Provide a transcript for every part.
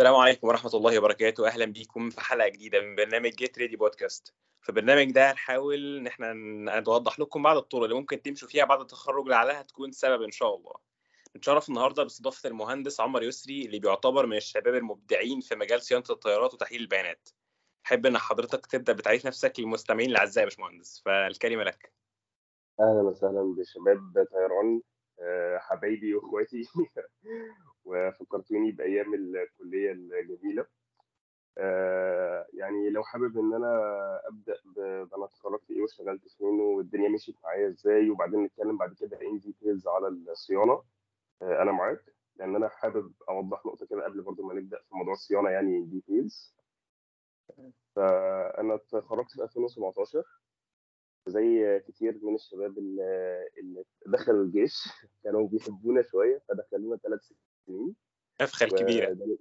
السلام عليكم ورحمة الله وبركاته. أهلا بيكم في حلقة جديدة من برنامج جيت ريدي بودكاست في البرنامج ده هنحاول إن إحنا نوضح لكم بعض الطرق اللي ممكن تمشوا فيها بعد التخرج لعلها تكون سبب إن شاء الله. نتشرف النهارده باستضافة المهندس عمر يسري اللي بيعتبر من الشباب المبدعين في مجال صيانة الطيارات وتحليل البيانات. أحب إن حضرتك تبدأ بتعريف نفسك للمستمعين الأعزاء يا باشمهندس؟ فالكلمة لك. أهلا وسهلا بشباب طيران آه، حبايبي وإخواتي. وفكرتوني بأيام الكلية الجميلة. آه، يعني لو حابب إن أنا أبدأ بأنا اتخرجت إيه واشتغلت فين والدنيا مشيت معايا إزاي وبعدين نتكلم بعد كده in details على الصيانة. آه، أنا معاك لأن أنا حابب أوضح نقطة كده قبل برضو ما نبدأ في موضوع الصيانة يعني details فأنا اتخرجت في 2017 زي كتير من الشباب اللي دخلوا الجيش. كانوا بيحبونا شوية فدخلونا ثلاث سنين. نفخة الكبيرة وده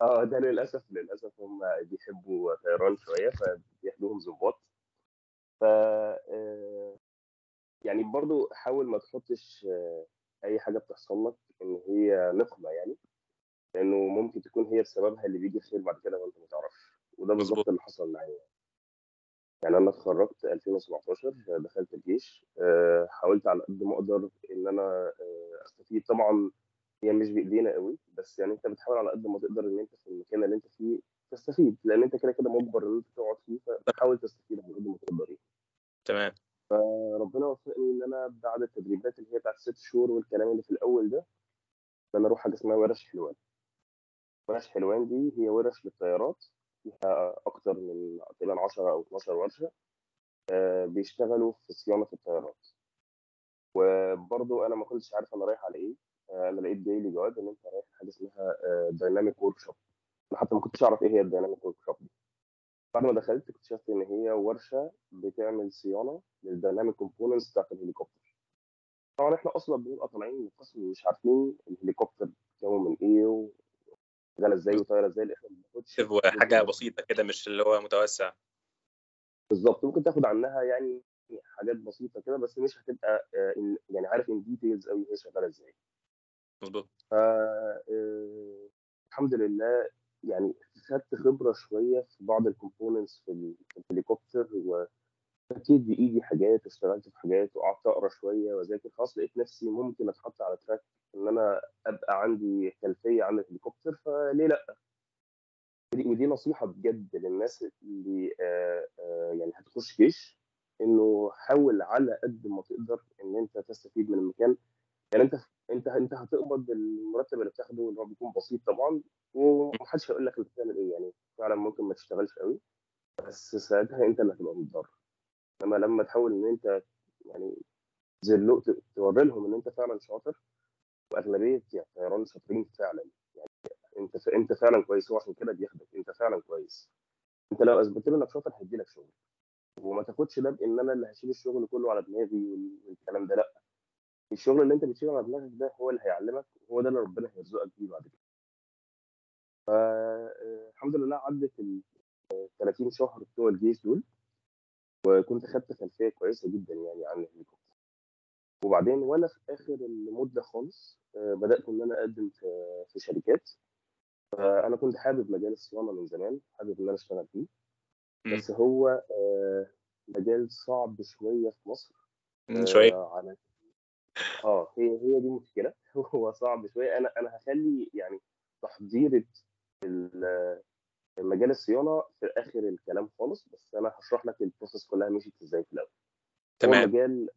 آه ده للأسف للأسف هم بيحبوا طيران شوية فبياخدوهم ظباط. ف آه، يعني برضو حاول ما تحطش آه، أي حاجة بتحصل لك إن هي نقمة يعني لأنه ممكن تكون هي بسببها اللي بيجي الخير بعد كده وأنت ما تعرفش. وده بالظبط اللي حصل معايا. يعني أنا اتخرجت 2017 دخلت الجيش آه، حاولت على قد ما أقدر إن أنا أستفيد. طبعا هي مش بإيدينا قوي بس يعني أنت بتحاول على قد ما تقدر إن أنت في المكان اللي أنت فيه تستفيد لأن أنت كده كده مجبر إن أنت تقعد فيه فتحاول تستفيد على قد ما تقدر يعني. تمام. فربنا وفقني إن أنا بعد التدريبات اللي هي بتاعت ست شهور والكلام اللي في الأول ده إن أنا أروح حاجة اسمها ورش حلوان. ورش حلوان دي هي ورش للطيارات فيها أكتر من تقريبا 10 أو 12 ورشة آه، بيشتغلوا في صيانة الطيارات. وبرضه أنا ما كنتش عارف أنا رايح على إيه أنا لقيت جاي لي جواب إن أنت رايح حاجة اسمها dynamic workshop أنا حتى ما كنتش أعرف إيه هي ال dynamic workshop دي. بعد ما دخلت اكتشفت إن هي ورشة بتعمل صيانة لل dynamic components بتاعت الهليكوبتر. طبعا إحنا أصلا بنبقى طالعين من القسم مش عارفين الهليكوبتر بيتكون من إيه وشغاله إزاي وطايرة إزاي إحنا ما بناخدش ده بسيطة كده مش اللي هو متوسع. بالظبط. ممكن تاخد عنها يعني حاجات بسيطة كده بس مش هتبقى آه، يعني عارف in details قوي هي شغالة إزاي. مظبوط. الحمد لله يعني خدت خبرة شوية في بعض ال components في ال- في الهليكوبتر وأكيد بايدي حاجات واشتغلت في حاجات وقعدت أقرأ شوية وأذاكر خلاص لقيت نفسي ممكن أتحط على track إن أنا أبقى عندي خلفية عن الهليكوبتر فليه لأ؟ ودي نصيحة بجد للناس اللي آه، آه، يعني هتخش جيش إنه حاول على قد ما تقدر إن أنت تستفيد من المكان يعني انت انت انت هتقبض المرتب اللي بتاخده اللي هو بيكون بسيط طبعا ومحدش هيقول لك انت بتعمل إيه يعني فعلا ممكن ما تشتغلش قوي بس ساعتها انت اللي هتبقى متضرر. انما لما تحاول إن أنت يعني تذلق توري لهم إن أنت فعلا شاطر وأغلبية يعني الطيران شاطرين فعلا يعني أنت أنت فعلا كويس هو عشان كده بياخدك أنت فعلا كويس. أنت لو اثبت له إنك شاطر هيدي لك شغل. وما تاخدش ده بان أنا اللي هشيل الشغل كله على دماغي وال- والكلام ده لأ. الشغل اللي انت بتشيله على دماغك ده هو اللي هيعلمك وهو ده اللي ربنا هيرزقك بيه بعد كده. فالحمد لله عدت ال 30 شهر بتوع الجيش دول وكنت خدت خلفية كويسة جدا يعني عن الهليكوبتر. وبعدين وأنا في آخر المدة خالص آه، بدأت إن أنا أقدم في شركات. فأنا كنت حابب مجال الصيانة من زمان حابب إن أنا أشتغل فيه. بس هو آه، مجال صعب شوية في مصر آه، على آه هي هي دي مشكلة. هو صعب شوية. أنا أنا هخلي يعني تحضير ال- مجال الصيانة في آخر الكلام خالص بس أنا هشرح لك ال process كلها مشيت إزاي في الأول. هو تمام. مجال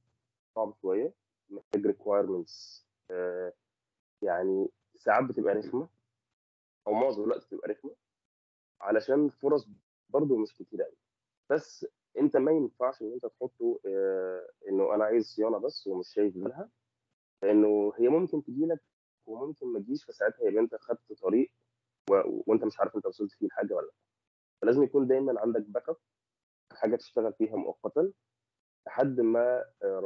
صعب شوية محتاج requirements يعني ساعات بتبقى رخمة أو معظم الوقت بتبقى رخمة علشان الفرص برضو مش كتير قوي بس انت ما ينفعش ان انت تحطه آه، انه أنا عايز صيانة بس ومش شايف غيرها لأنه هي ممكن تجي لك وممكن ما تجيش فساعتها يبقى انت خدت طريق و... وانت مش عارف انت وصلت فيه لحاجه ولا لأ. فلازم يكون دايما عندك backup حاجة تشتغل فيها مؤقتا لحد ما آه،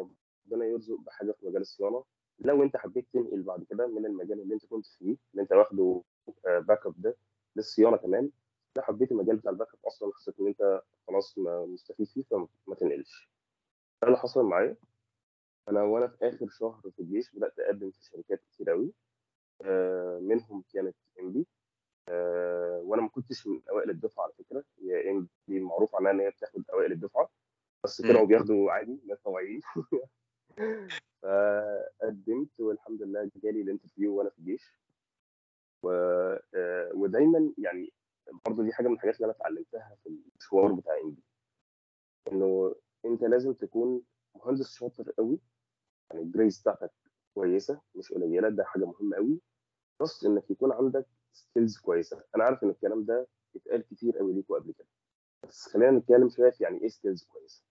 ربنا يرزق بحاجة في مجال الصيانة. لو انت حبيت تنقل بعد كده من المجال اللي انت كنت فيه اللي انت واخده backup ده للصيانة كمان لو حبيت المجال بتاع ال backup أصلا حسيت إن أنت خلاص مستفيد فيه فما تنقلش. ده اللي حصل معايا. أنا وأنا في آخر شهر في الجيش بدأت أقدم في شركات كتير قوي آه، منهم كانت MD وأنا ما كنتش من أوائل الدفعة على فكرة. هي MD معروف عنها إن هي بتاخد أوائل الدفعة. بس. كانوا بياخدوا عادي ناس طبيعيين فقدمت والحمد لله جالي ال interview وأنا في الجيش. و... آه، ودايما يعني برضه دي حاجة من الحاجات اللي أنا اتعلمتها في المشوار بتاع MD إنه أنت لازم تكون مهندس شاطر قوي يعني ال grades بتاعتك كويسة مش قليلة ده حاجة مهمة قوي plus إنك يكون عندك skills كويسة. أنا عارف إن الكلام ده اتقال كتير قوي ليكوا قبل كده. بس خلينا نتكلم شوية في يعني إيه skills كويسة.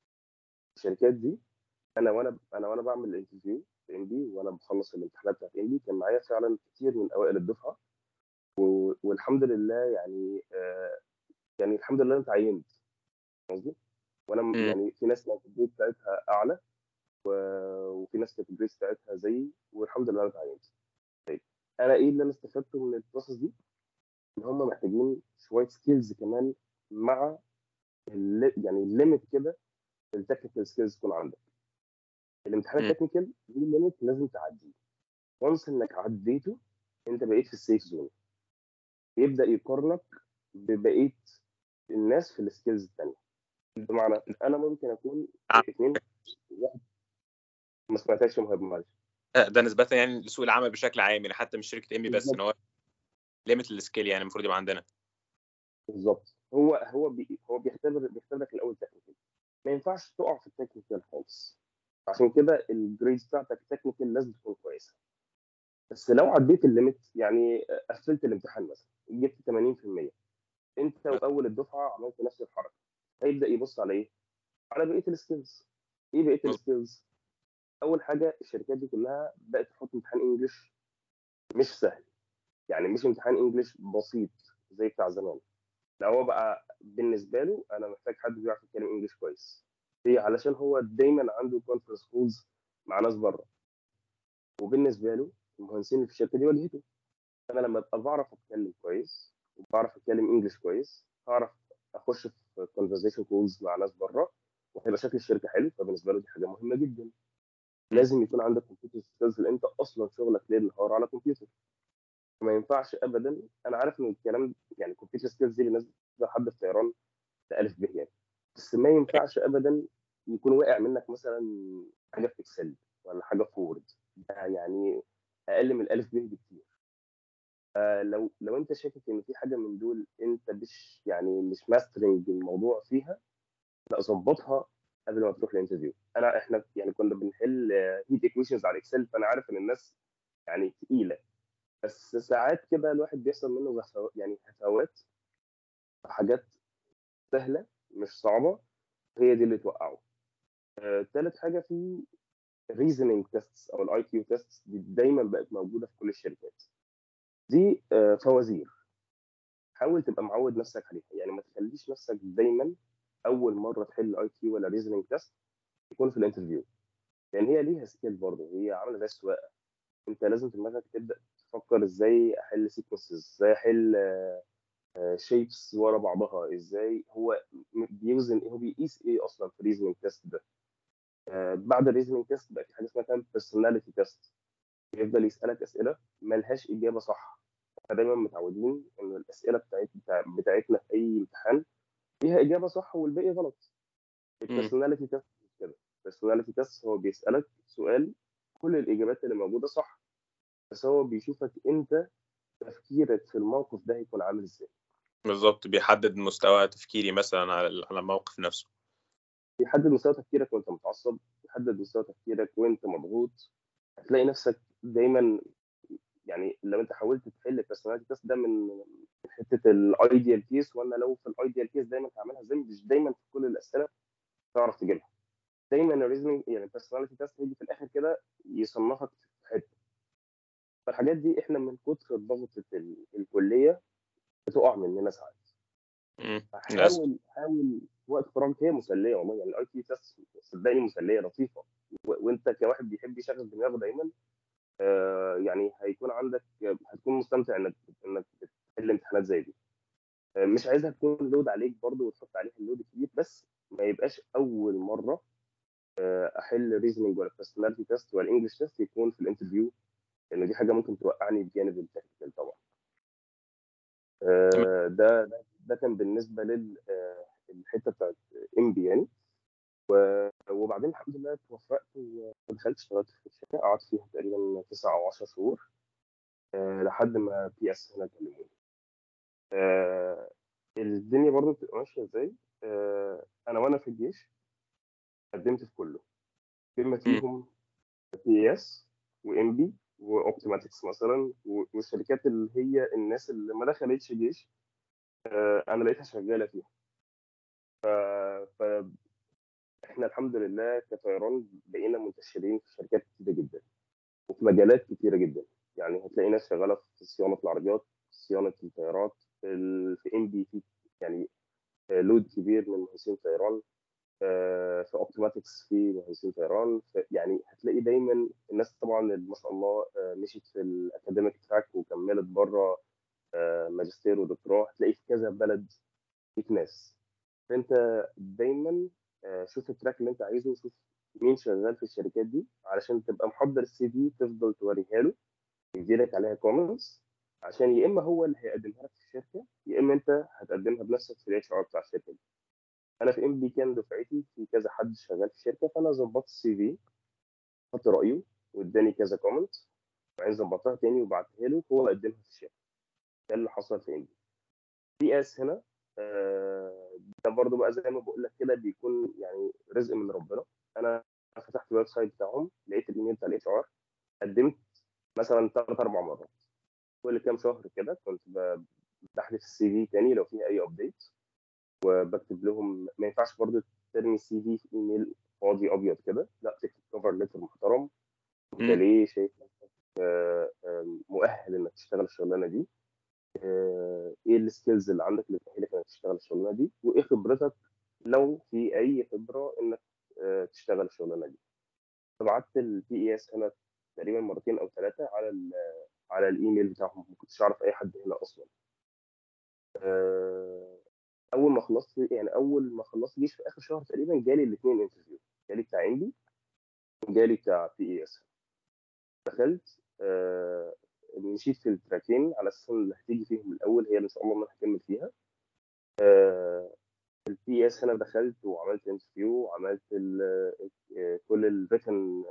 الشركات دي أنا وأنا أنا وأنا بعمل ال interview في ام وأنا بخلص الامتحانات بتاعت ام كان معايا فعلا كتير من أوائل الدفعة. والحمد لله يعني آه يعني الحمد لله أنا اتعينت قصدي وأنا مم. يعني في ناس كانت ال grades بتاعتها أعلى وفي ناس كانت ال grades بتاعتها زيي والحمد لله أنا اتعينت طيب أنا إيه اللي أنا استفدته من ال process دي؟ إن هم محتاجين شوية skills كمان مع اللي يعني ال limit كده ال technical skills تكون عندك الامتحان مم. ال technical ليه limit لازم تعديه once إنك عديته أنت بقيت في ال safe zone يبدأ يقارنك ببقية الناس في ال skills الثانية بمعنى أنا ممكن أكون آه. اثنين واحد. ما سمعتكش يا مهاب معلش. آه، ده نسبة يعني لسوق العمل بشكل عام يعني حتى مش شركة امي بس. إن هو limit ال skill يعني المفروض يبقى عندنا. بالظبط. هو هو بي هو بيختبر بيختبرك الأول technical ما ينفعش تقع في ال technical خالص. عشان كده ال grades بتاعتك technical لازم تكون كويسة. بس لو عديت ال limit يعني قفلت الامتحان مثلا جبت 80% انت وأول الدفعة عملت نفس الحركة. هيبدأ يبص على إيه؟ على بقية ال skills إيه بقية مظبوط. ال skills؟ أول حاجة الشركات دي كلها بقت تحط امتحان English مش سهل. يعني مش امتحان English بسيط زي بتاع زمان. لا هو بقى بالنسبة له أنا محتاج حد بيعرف يتكلم English كويس. ليه علشان هو دايما عنده conference calls مع ناس بره. وبالنسبة له المهندسين اللي في الشركة دي واجهته أنا لما أبقى بعرف أتكلم كويس وبعرف أتكلم English كويس هعرف أخش في conversation calls مع ناس بره وهيبقى شكل الشركة حلو فبالنسبة له دي حاجة مهمة جدا. لازم يكون عندك computer skills لأن أنت أصلا شغلك ليل نهار على كمبيوتر ما ينفعش ابدا. أنا عارف إن الكلام يعني computer skills دي بالنسبة لحد في طيران ألف ب يعني. بس ما ينفعش ابدا يكون واقع منك مثلا حاجة في Excel ولا حاجة في Word ده يعني أقل من الألف ب بكتير. آه لو لو أنت شاكك إن في حاجة من دول أنت مش يعني مش mastering الموضوع فيها لا ظبطها قبل ما تروح ال interview أنا إحنا يعني كنا بنحل heat equations على Excel فأنا عارف إن الناس يعني تقيلة. بس ساعات كده الواحد بيحصل منه يعني هفوات حاجات سهلة مش صعبة هي دي اللي توقعه. آه، تالت حاجة في reasoning tests أو ال IQ tests دي دايما بقت موجودة في كل الشركات. دي آه، فوازير. حاول تبقى معود نفسك عليها. يعني ما تخليش نفسك دايما أول مرة تحل IQ ولا reasoning test يكون في ال interview لأن هي ليها skill برضه. هي عاملة زي السواقة. أنت لازم دماغك تبدأ تفكر إزاي أحل sequences إزاي أحل shapes ورا بعضها إزاي هو بيوزن هو بيقيس إيه أصلا في ال reasoning test ده؟ آه، بعد ال reasoning test بقى في حاجة اسمها كمان personality test بيفضل يسألك أسئلة ملهاش إجابة صح. دايما متعودين إن الأسئلة بتاعت بتاع- بتاعتنا في أي امتحان فيها إجابة صح والباقي غلط. ال personality test كده. ال personality test هو بيسألك سؤال كل الإجابات اللي موجودة صح بس هو بيشوفك أنت تفكيرك في الموقف ده هيكون عامل إزاي. بالظبط بيحدد مستوى تفكيري مثلا على الموقف نفسه. بيحدد مستوى تفكيرك وانت متعصب بيحدد مستوى تفكيرك وانت مضغوط. هتلاقي نفسك دايما يعني لو انت حاولت تحل ال personality test ده من حتة ال ideal case وأنا لو في ال ideal case دايما هعملها إزاي مش دايما في كل الأسئلة تعرف تجيبها. دايما ال reasoning يعني ال personality test هيجي في الآخر كده يصنفك في حتة. فالحاجات دي إحنا من كتر ضغطة ال- الكلية بتقع مننا ساعات. حاول حاول وقت فراغك هي مسلية والله. يعني ال IQ test صدقني مسلية لطيفة. وانت كواحد بيحب يشغل دماغه دايما آه، يعني هيكون عندك هتكون مستمتع إنك إنك بتحل امتحانات زي دي. آه، مش عايزها تكون load عليك برضو وتحط عليها ال load الكبير بس ما يبقاش أول مرة آه، أحل reasoning ولا personality test ولا English test يكون في ال interview لأن دي حاجة ممكن توقعني بجانب ال technical طبعا. آه، ده ده- ده كان بالنسبة للحته بتاعت إم بي يعني. وبعدين الحمد لله اتوفقت ودخلت اشتغلت في الشركة قعدت فيها تقريبا تسع أو 10 شهور آه، لحد ما بي اس هنا كلموني. آه، الدنيا برضو بتبقى ماشية إزاي؟ آه، أنا وأنا في الجيش قدمت في كله. بما فيهم بي اس وام بي واوبتيماتكس مثلا والشركات اللي هي الناس اللي ما دخلتش جيش آه، أنا لقيتها شغالة فيها. ف إحنا الحمد لله كطيران بقينا منتشرين في شركات كتيرة جدا وفي مجالات كتيرة جدا. يعني هتلاقي ناس شغالة في صيانة العربيات صيانة الطيارات في في MB في يعني load كبير من مهندسين طيران آه، في Optimatics في مهندسين طيران. في- يعني هتلاقي دايما الناس طبعا ما شاء الله آه، مشيت في ال academic track وكملت بره آه، ماجستير ودكتوراه هتلاقي في كذا بلد فيك ناس. فأنت دايما آه، شوف ال track اللي أنت عايزه وشوف مين شغال في الشركات دي علشان تبقى محضر ال CV تفضل توريها له يديلك عليها comments عشان يا إما هو اللي هيقدمها لك في الشركة يا إما أنت هتقدمها بنفسك في ال HR بتاع الشركة دي. أنا في MB كان دفعتي في كذا حد شغال في الشركة فأنا ظبطت ال CV خدت رأيه واداني كذا comment وبعدين ظبطتها تاني وبعتها له هو قدمها في الشركة. ده اللي حصل في MB. PAS هنا آه، ده برضو بقى زي ما بقول لك كده بيكون يعني رزق من ربنا. أنا فتحت ال website بتاعهم لقيت الإيميل بتاع ال HR قدمت مثلا ثلاث أربع مرات. كل كام شهر كده كنت بحذف ال CV تاني لو فيها أي update وبكتب لهم ما ينفعش برضو ترمي ال CV في في إيميل فاضي أبيض كده لا تكتب cover letter محترم. أنت. ليه شايف نفسك آه، آه، مؤهل إنك تشتغل الشغلانة دي؟ إيه ال skills اللي عندك اللي تأهلك انك تشتغل الشغلانة دي؟ وإيه خبرتك لو في أي خبرة إنك آه، تشتغل الشغلانة دي؟ فبعت ال PAS هنا تقريبا مرتين أو ثلاثة على ال- على الإيميل بتاعهم. ما كنتش أعرف أي حد هنا أصلا. آه، أول ما خلصت يعني أول ما خلصت جيش في آخر شهر تقريبا جالي الاثنين interview جالي بتاع ENPPI وجالي بتاع PAS دخلت آه، مشيت في ال track ين على أساس إن اللي هتيجي فيهم الأول هي اللي إن شاء الله أنا هكمل فيها. ال PAS هنا دخلت وعملت interview وعملت ال- آه، كل ال written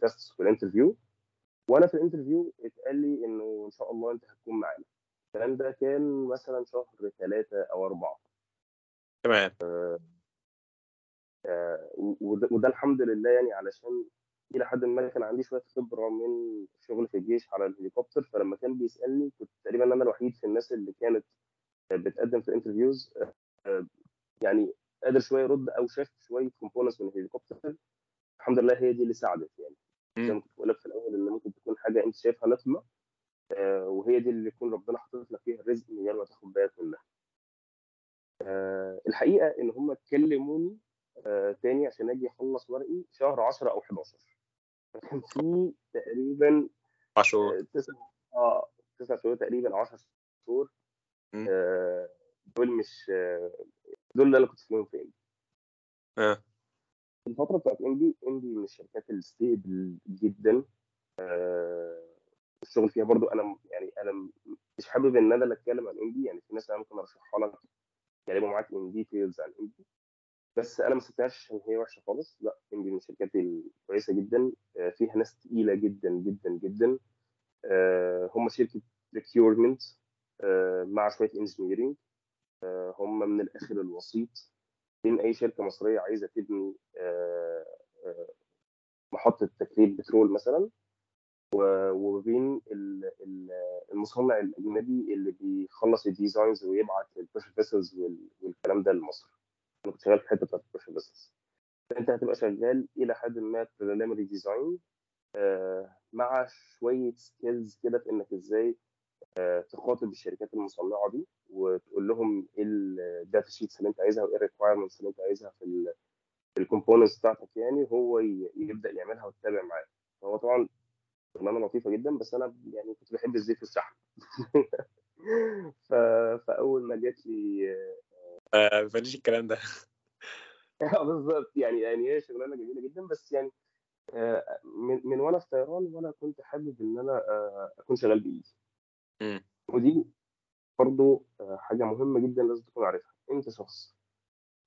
tests وال interview وأنا في ال interview اتقال لي إنه إن شاء الله أنت هتكون معانا. الكلام ده كان مثلا شهر ثلاثة أو أربعة. تمام. آه، وده, وده الحمد لله يعني علشان إلى حد ما كان عندي شوية خبرة من شغل في الجيش على الهليكوبتر. فلما كان بيسألني كنت تقريبا أنا الوحيد في الناس اللي كانت بتقدم في ال interviews آه، يعني قادر شوية يرد أو شاف شوية components من الهليكوبتر. الحمد لله هي دي اللي ساعدت يعني. زي ما كنت بقول لك في الأول إن ممكن تكون حاجة أنت شايفها نقمه آه، وهي دي اللي يكون ربنا حاطط لك فيها الرزق من غير ما تاخد بالك منها. آه، الحقيقة إن هم كلموني تاني عشان أجي أخلص ورقي شهر 10 أو 11 فكان في تقريبا عاشور آه، تسع آه تسع شهور تقريبا 10 شهور. آه، دول مش آه، دول اللي أنا كنت فيهم في آه. الفترة بتاعت اندي اندي من الشركات الستيبل جدا. آه، الشغل فيها برضو أنا يعني أنا مش حابب إن أنا اللي أتكلم عن اندي يعني في ناس أنا ممكن أرشحها لك يتكلموا معاك in details عن ENPPI بس أنا ما سبتهاش عشان هي وحشة خالص. لأ ENPPI من الشركات الكويسه جدا. آه، فيها ناس تقيلة جدا جدا جدا. آه، هم شركة procurement مع شوية engineering هم من الآخر الوسيط. بين أي شركة مصرية عايزة تبني آه، آه، محطة تكرير بترول مثلا. وبين ال- ال- المصنع الأجنبي اللي بيخلص ال designs ويبعت ال pressure vessels والكلام ده لمصر. كنت شغال في الحته بتاعت ال pressure vessels فانت هتبقى شغال إلى حد ما preliminary design مع شوية skills كده في إنك إزاي آه، تخاطب الشركات المصنعة دي وتقول لهم إيه ال data sheets اللي أنت عايزها وإيه ال requirements اللي أنت عايزها في ال في ال components بتاعتك يعني وهو ي- يبدأ يعملها وتتابع معاه هو طبعا شغلانه لطيفة جدا بس أنا يعني كنت بحب الزيت والشحم ف... فأول ما جات لي آه، مفيش الكلام ده. آه، بالظبط. يعني يعني هي شغلانة جميلة جدا بس يعني آه، من, من وأنا في طيران وأنا كنت حابب إن أنا آه، أكون شغال بإيدي. ودي برضه آه، حاجة مهمة جدا لازم تكون عارفها. أنت شخص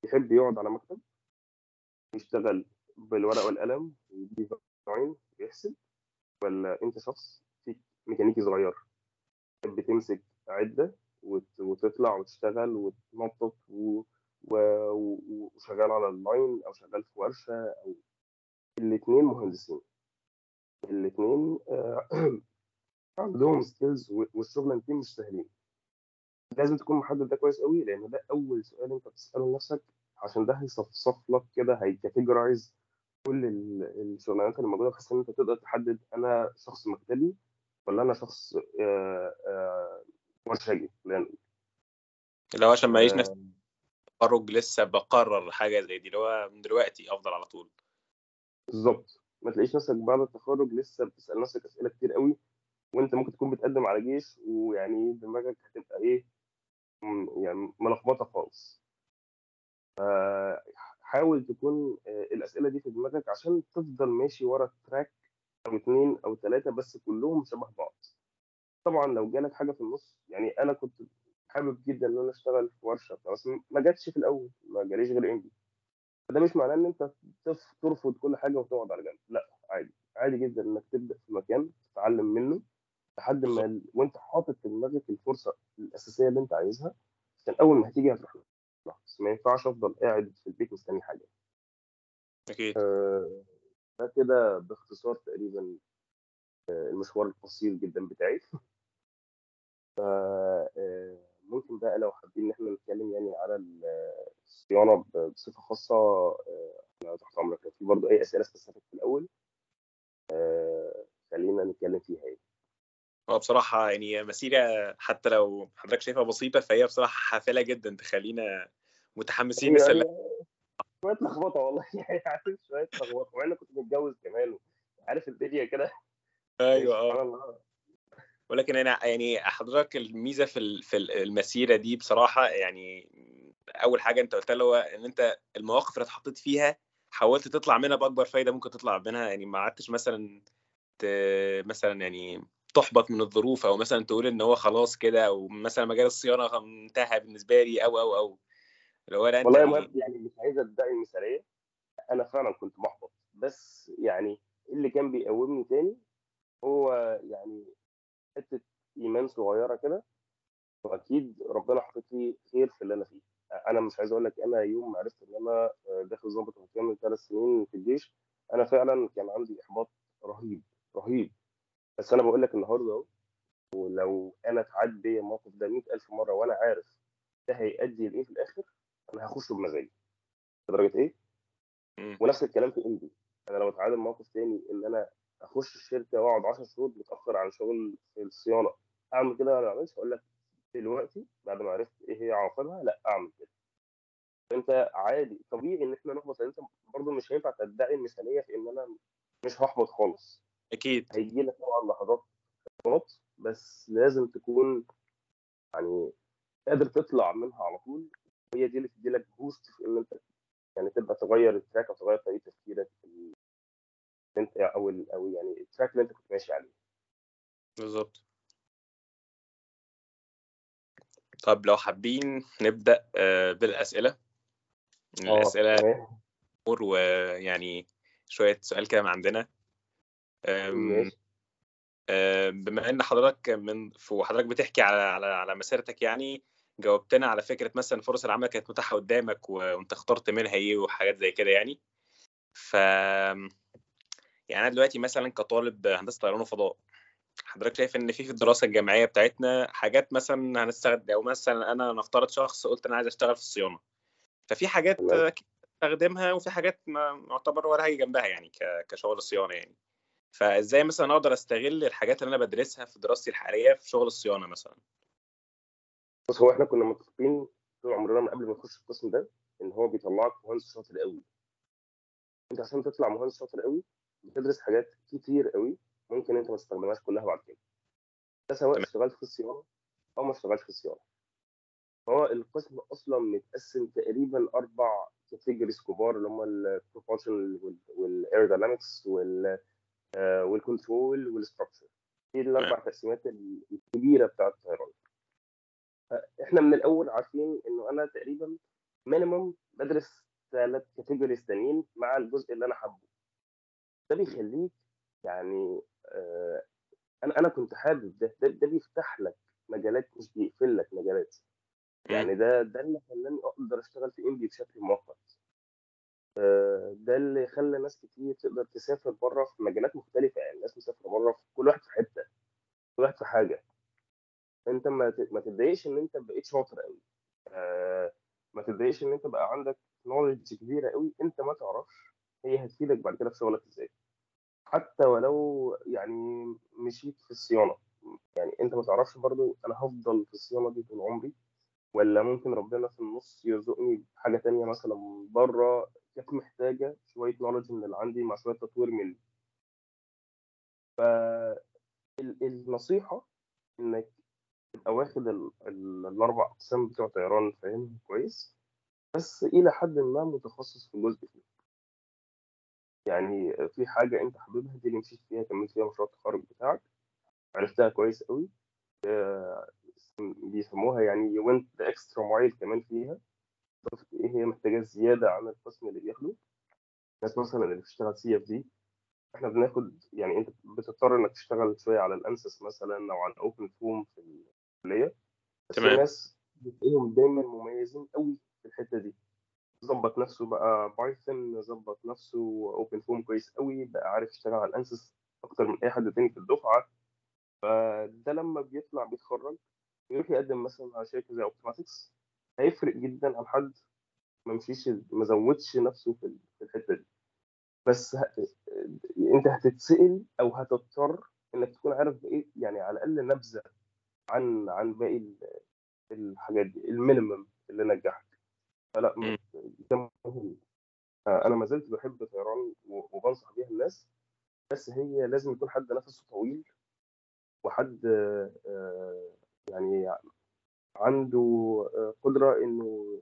يحب يقعد على مكتب يشتغل بالورقة والقلم وي design ويحسب ولا أنت شخص فيك ميكانيكي صغير تحب تمسك عدة وتطلع وتشتغل وتنطط و... و... وشغال على ال line أو شغال في ورشة أو الاثنين مهندسين. الاثنين عندهم skills والشغلانتين مش سهلين. لازم تكون محدد ده كويس قوي لأن ده أول سؤال أنت بتسأله لنفسك عشان ده هيصفصف لك كده هيكاتيجورايز كل ال- الشغلانات اللي موجودة بحيث إن أنت تقدر تحدد أنا شخص مكتبي ولا أنا شخص آه، آه، لأن اللي هو عشان ما نفس آه، التخرج لسه بقرر حاجة زي دي اللي هو من دلوقتي أفضل على طول. بالظبط. ما تلاقيش نفسك بعد التخرج لسه بتسأل نفسك أسئلة كتير قوي وأنت ممكن تكون بتقدم على جيش ويعني دماغك هتبقى إيه يعني ملخبطة خالص. حاول تكون آه، الأسئلة دي في دماغك عشان تفضل ماشي ورا تراك أو اتنين أو ثلاثة بس كلهم شبه بعض. طبعا لو جالك حاجة في النص يعني أنا كنت حابب جدا إن أنا أشتغل في ورشة بس ما جاتش في الأول ما جاليش غير ام فده مش معناه إن أنت ترفض كل حاجة وتقعد على جنب لأ عادي. عادي جدا إنك تبدأ في مكان تتعلم منه لحد ما ال... وأنت حاطط في دماغك الفرصة الأساسية اللي أنت عايزها عشان أول ما هتيجي هتروح لها بس ما ينفعش أفضل قاعد في البيت مستني حاجة. أكيد. آه، ده كده باختصار تقريبا آه، المشوار القصير جدا بتاعي. ف آه، ممكن بقى لو حابين إن إحنا نتكلم يعني على ال- الصيانة بصفة خاصة آه، أنا تحت أمرك. لو في برضه أي أسئلة سبيسيفيك في الأول آه، خلينا نتكلم فيها يعني. هو بصراحة يعني مسيرة حتى لو حضرتك شايفها بسيطة فهي بصراحة حافلة جدا تخلينا متحمسين نسال هي شوية لخبطة والله. يعني عارف شوية لخبطة وأنا كنت متجوز كمان عارف الدنيا كده. أيوه سبحان آه. الله. ولكن أنا يعني حضرتك الميزة في في المسيرة دي بصراحة يعني أول حاجة أنت قلتها اللي هو إن أنت المواقف اللي اتحطيت فيها حاولت تطلع منها بأكبر فايدة ممكن تطلع منها يعني ما قعدتش مثلا مثلا يعني تحبط من الظروف أو مثلا تقول إن هو خلاص كده أو مثلا مجال الصيانة انتهى بالنسبة لي أو أو أو. اللي هو لا والله يعني يعني مش عايز ادعي المثالية. أنا فعلا كنت محبط بس يعني اللي كان بيقومني تاني؟ هو يعني حتة إيمان صغيرة كده وأكيد ربنا حاطط لي خير في اللي أنا فيه. أنا مش عايز أقول لك أنا يوم ما عرفت إن أنا داخل ضابط مكمل ثلاث سنين في الجيش أنا فعلا كان عندي إحباط رهيب رهيب. بس أنا بقول لك النهارده أهو ولو أنا اتعدى بيا الموقف ده 100000 مرة وأنا عارف ده هيؤدي لإيه في الآخر أنا هخشه بمزاجي. لدرجة إيه؟ ونفس الكلام في امبي أنا لو اتعادل موقف تاني إن أنا أخش الشركة وأقعد 10 شهور متأخر عن شغل في الصيانة. أعمل كده ولا ما اعملش أقول لك دلوقتي بعد ما عرفت إيه هي عواقبها لأ أعمل كده. أنت عادي طبيعي إن إحنا نحبط. لأن أنت برضه مش هينفع تدعي المثاليه في إن أنا مش هحبط خالص. أكيد. هيجي لك طبعا لحظات احباط بس لازم تكون يعني قادر تطلع منها على طول. وهي دي اللي تدي لك boost في إن أنت يعني تبقى تغير ال track أو تغير طريقة تفكيرك انت أو ال- أو يعني التراك اللي انت كنت ماشي عليه. بالظبط. طب لو حابين نبدأ آه، بالأسئلة. الأسئلة تمام. امور ويعني شوية سؤال كده من عندنا. أم، بما إن حضرتك من وحضرتك بتحكي على على على مسيرتك يعني جاوبتنا على فكرة مثلا فرص العمل كانت متاحة قدامك وأنت اخترت منها إيه وحاجات زي كده يعني. ف يعني أنا دلوقتي مثلا كطالب هندسة طيران وفضاء حضرتك شايف إن في في الدراسة الجامعية بتاعتنا حاجات مثلا هنستخدم أو مثلا أنا نفترض شخص قلت أنا عايز أشتغل في الصيانة ففي حاجات استخدمها وفي حاجات ما معتبر ولا حاجة جنبها يعني كشغل الصيانة يعني. فإزاي مثلا أقدر أستغل الحاجات اللي أنا بدرسها في دراستي الحالية في شغل الصيانة مثلا؟ بص هو إحنا كنا متفقين طول عمرنا من قبل ما نخش القسم ده إن هو بيطلعك مهندس شاطر قوي أنت عشان تطلع مهندس شاطر قوي بتدرس حاجات كتير قوي ممكن انت ما تستخدمهاش كلها بعد كده. ده سواء اشتغلت في الصيانه أو ما اشتغلتش في الصيانه هو القسم أصلا متقسم تقريبا أربع categories كبار اللي هم البروبولشن والايروداينامكس والكنترول والستراكشر دي الأربع تقسيمات الكبيرة بتاعت الطيران إحنا من الأول عارفين إنه أنا تقريبا minimum بدرس ثلاث categories تانيين مع الجزء اللي أنا حابه. ده بيخليك يعني آه، أنا أنا كنت حابب ده ده, ده بيفتح لك مجالات مش بيقفل لك مجالات. يعني ده ده اللي خلاني أقدر أشتغل في ENPPI بشكل مؤقت. آه، ده اللي خلى ناس كتير تقدر تسافر بره في مجالات مختلفة. يعني ناس مسافرة بره في كل واحد في حتة كل واحد في حاجة. أنت ما ما تتضايقش إن أنت بقيت شاطر قوي آه، ما تتضايقش إن أنت بقى عندك نولج كبيرة قوي أنت ما تعرفش هي هتفيدك بعد كده في شغلك إزاي. حتى ولو يعني مشيت في الصيانة. يعني أنت ما تعرفش برضو أنا هفضل في الصيانة دي طول عمري ولا ممكن ربنا في النص يرزقني بحاجة تانية مثلا بره؟ كانت محتاجة شوية نولج من اللي عندي مع شوية تطوير مني. فالنصيحه إنك تبقى واخد ال- ال- الأربع أقسام بتوع طيران فاهمهم كويس. بس إلى حد ما متخصص في جزء فيه يعني في حاجة أنت حاببها دي اللي مشيت فيها كملت فيها مشروع التخرج بتاعك عرفتها كويس قوي آه، بيسموها يعني وانت اكسترا مايل كمان فيها. ضفت إيه؟ هي محتاجات زيادة عن القسم اللي بياخده. الناس مثلا اللي بتشتغل CFD إحنا بناخد يعني أنت بتضطر إنك تشتغل شوية على ال ANSYS مثلا أو على ال OpenFOAM في الكلية. بس تمام. ناس بتلاقيهم دايما مميزين قوي في الحتة دي. ظبط نفسه بقى Python ظبط نفسه OpenFOAM كويس قوي بقى عارف يشتغل على ال ANSYS أكتر من أي حد تاني في الدفعة. فده لما بيطلع بيتخرج يروح يقدم مثلا على شركة زي Optumatics هيفرق جدا عن حد ما مشيش ما زودش نفسه في الحتة دي. بس ه... أنت هتتسأل أو هتضطر إنك تكون عارف إيه يعني على الأقل نبذة عن عن باقي ال- الحاجات دي المينيمم اللي نجحك فلا مم. ده مهم آه، أنا ما زلت بحب طيران وبنصح بيها الناس بس هي لازم يكون حد نفسه طويل وحد آه، يعني عنده آه، قدرة إنه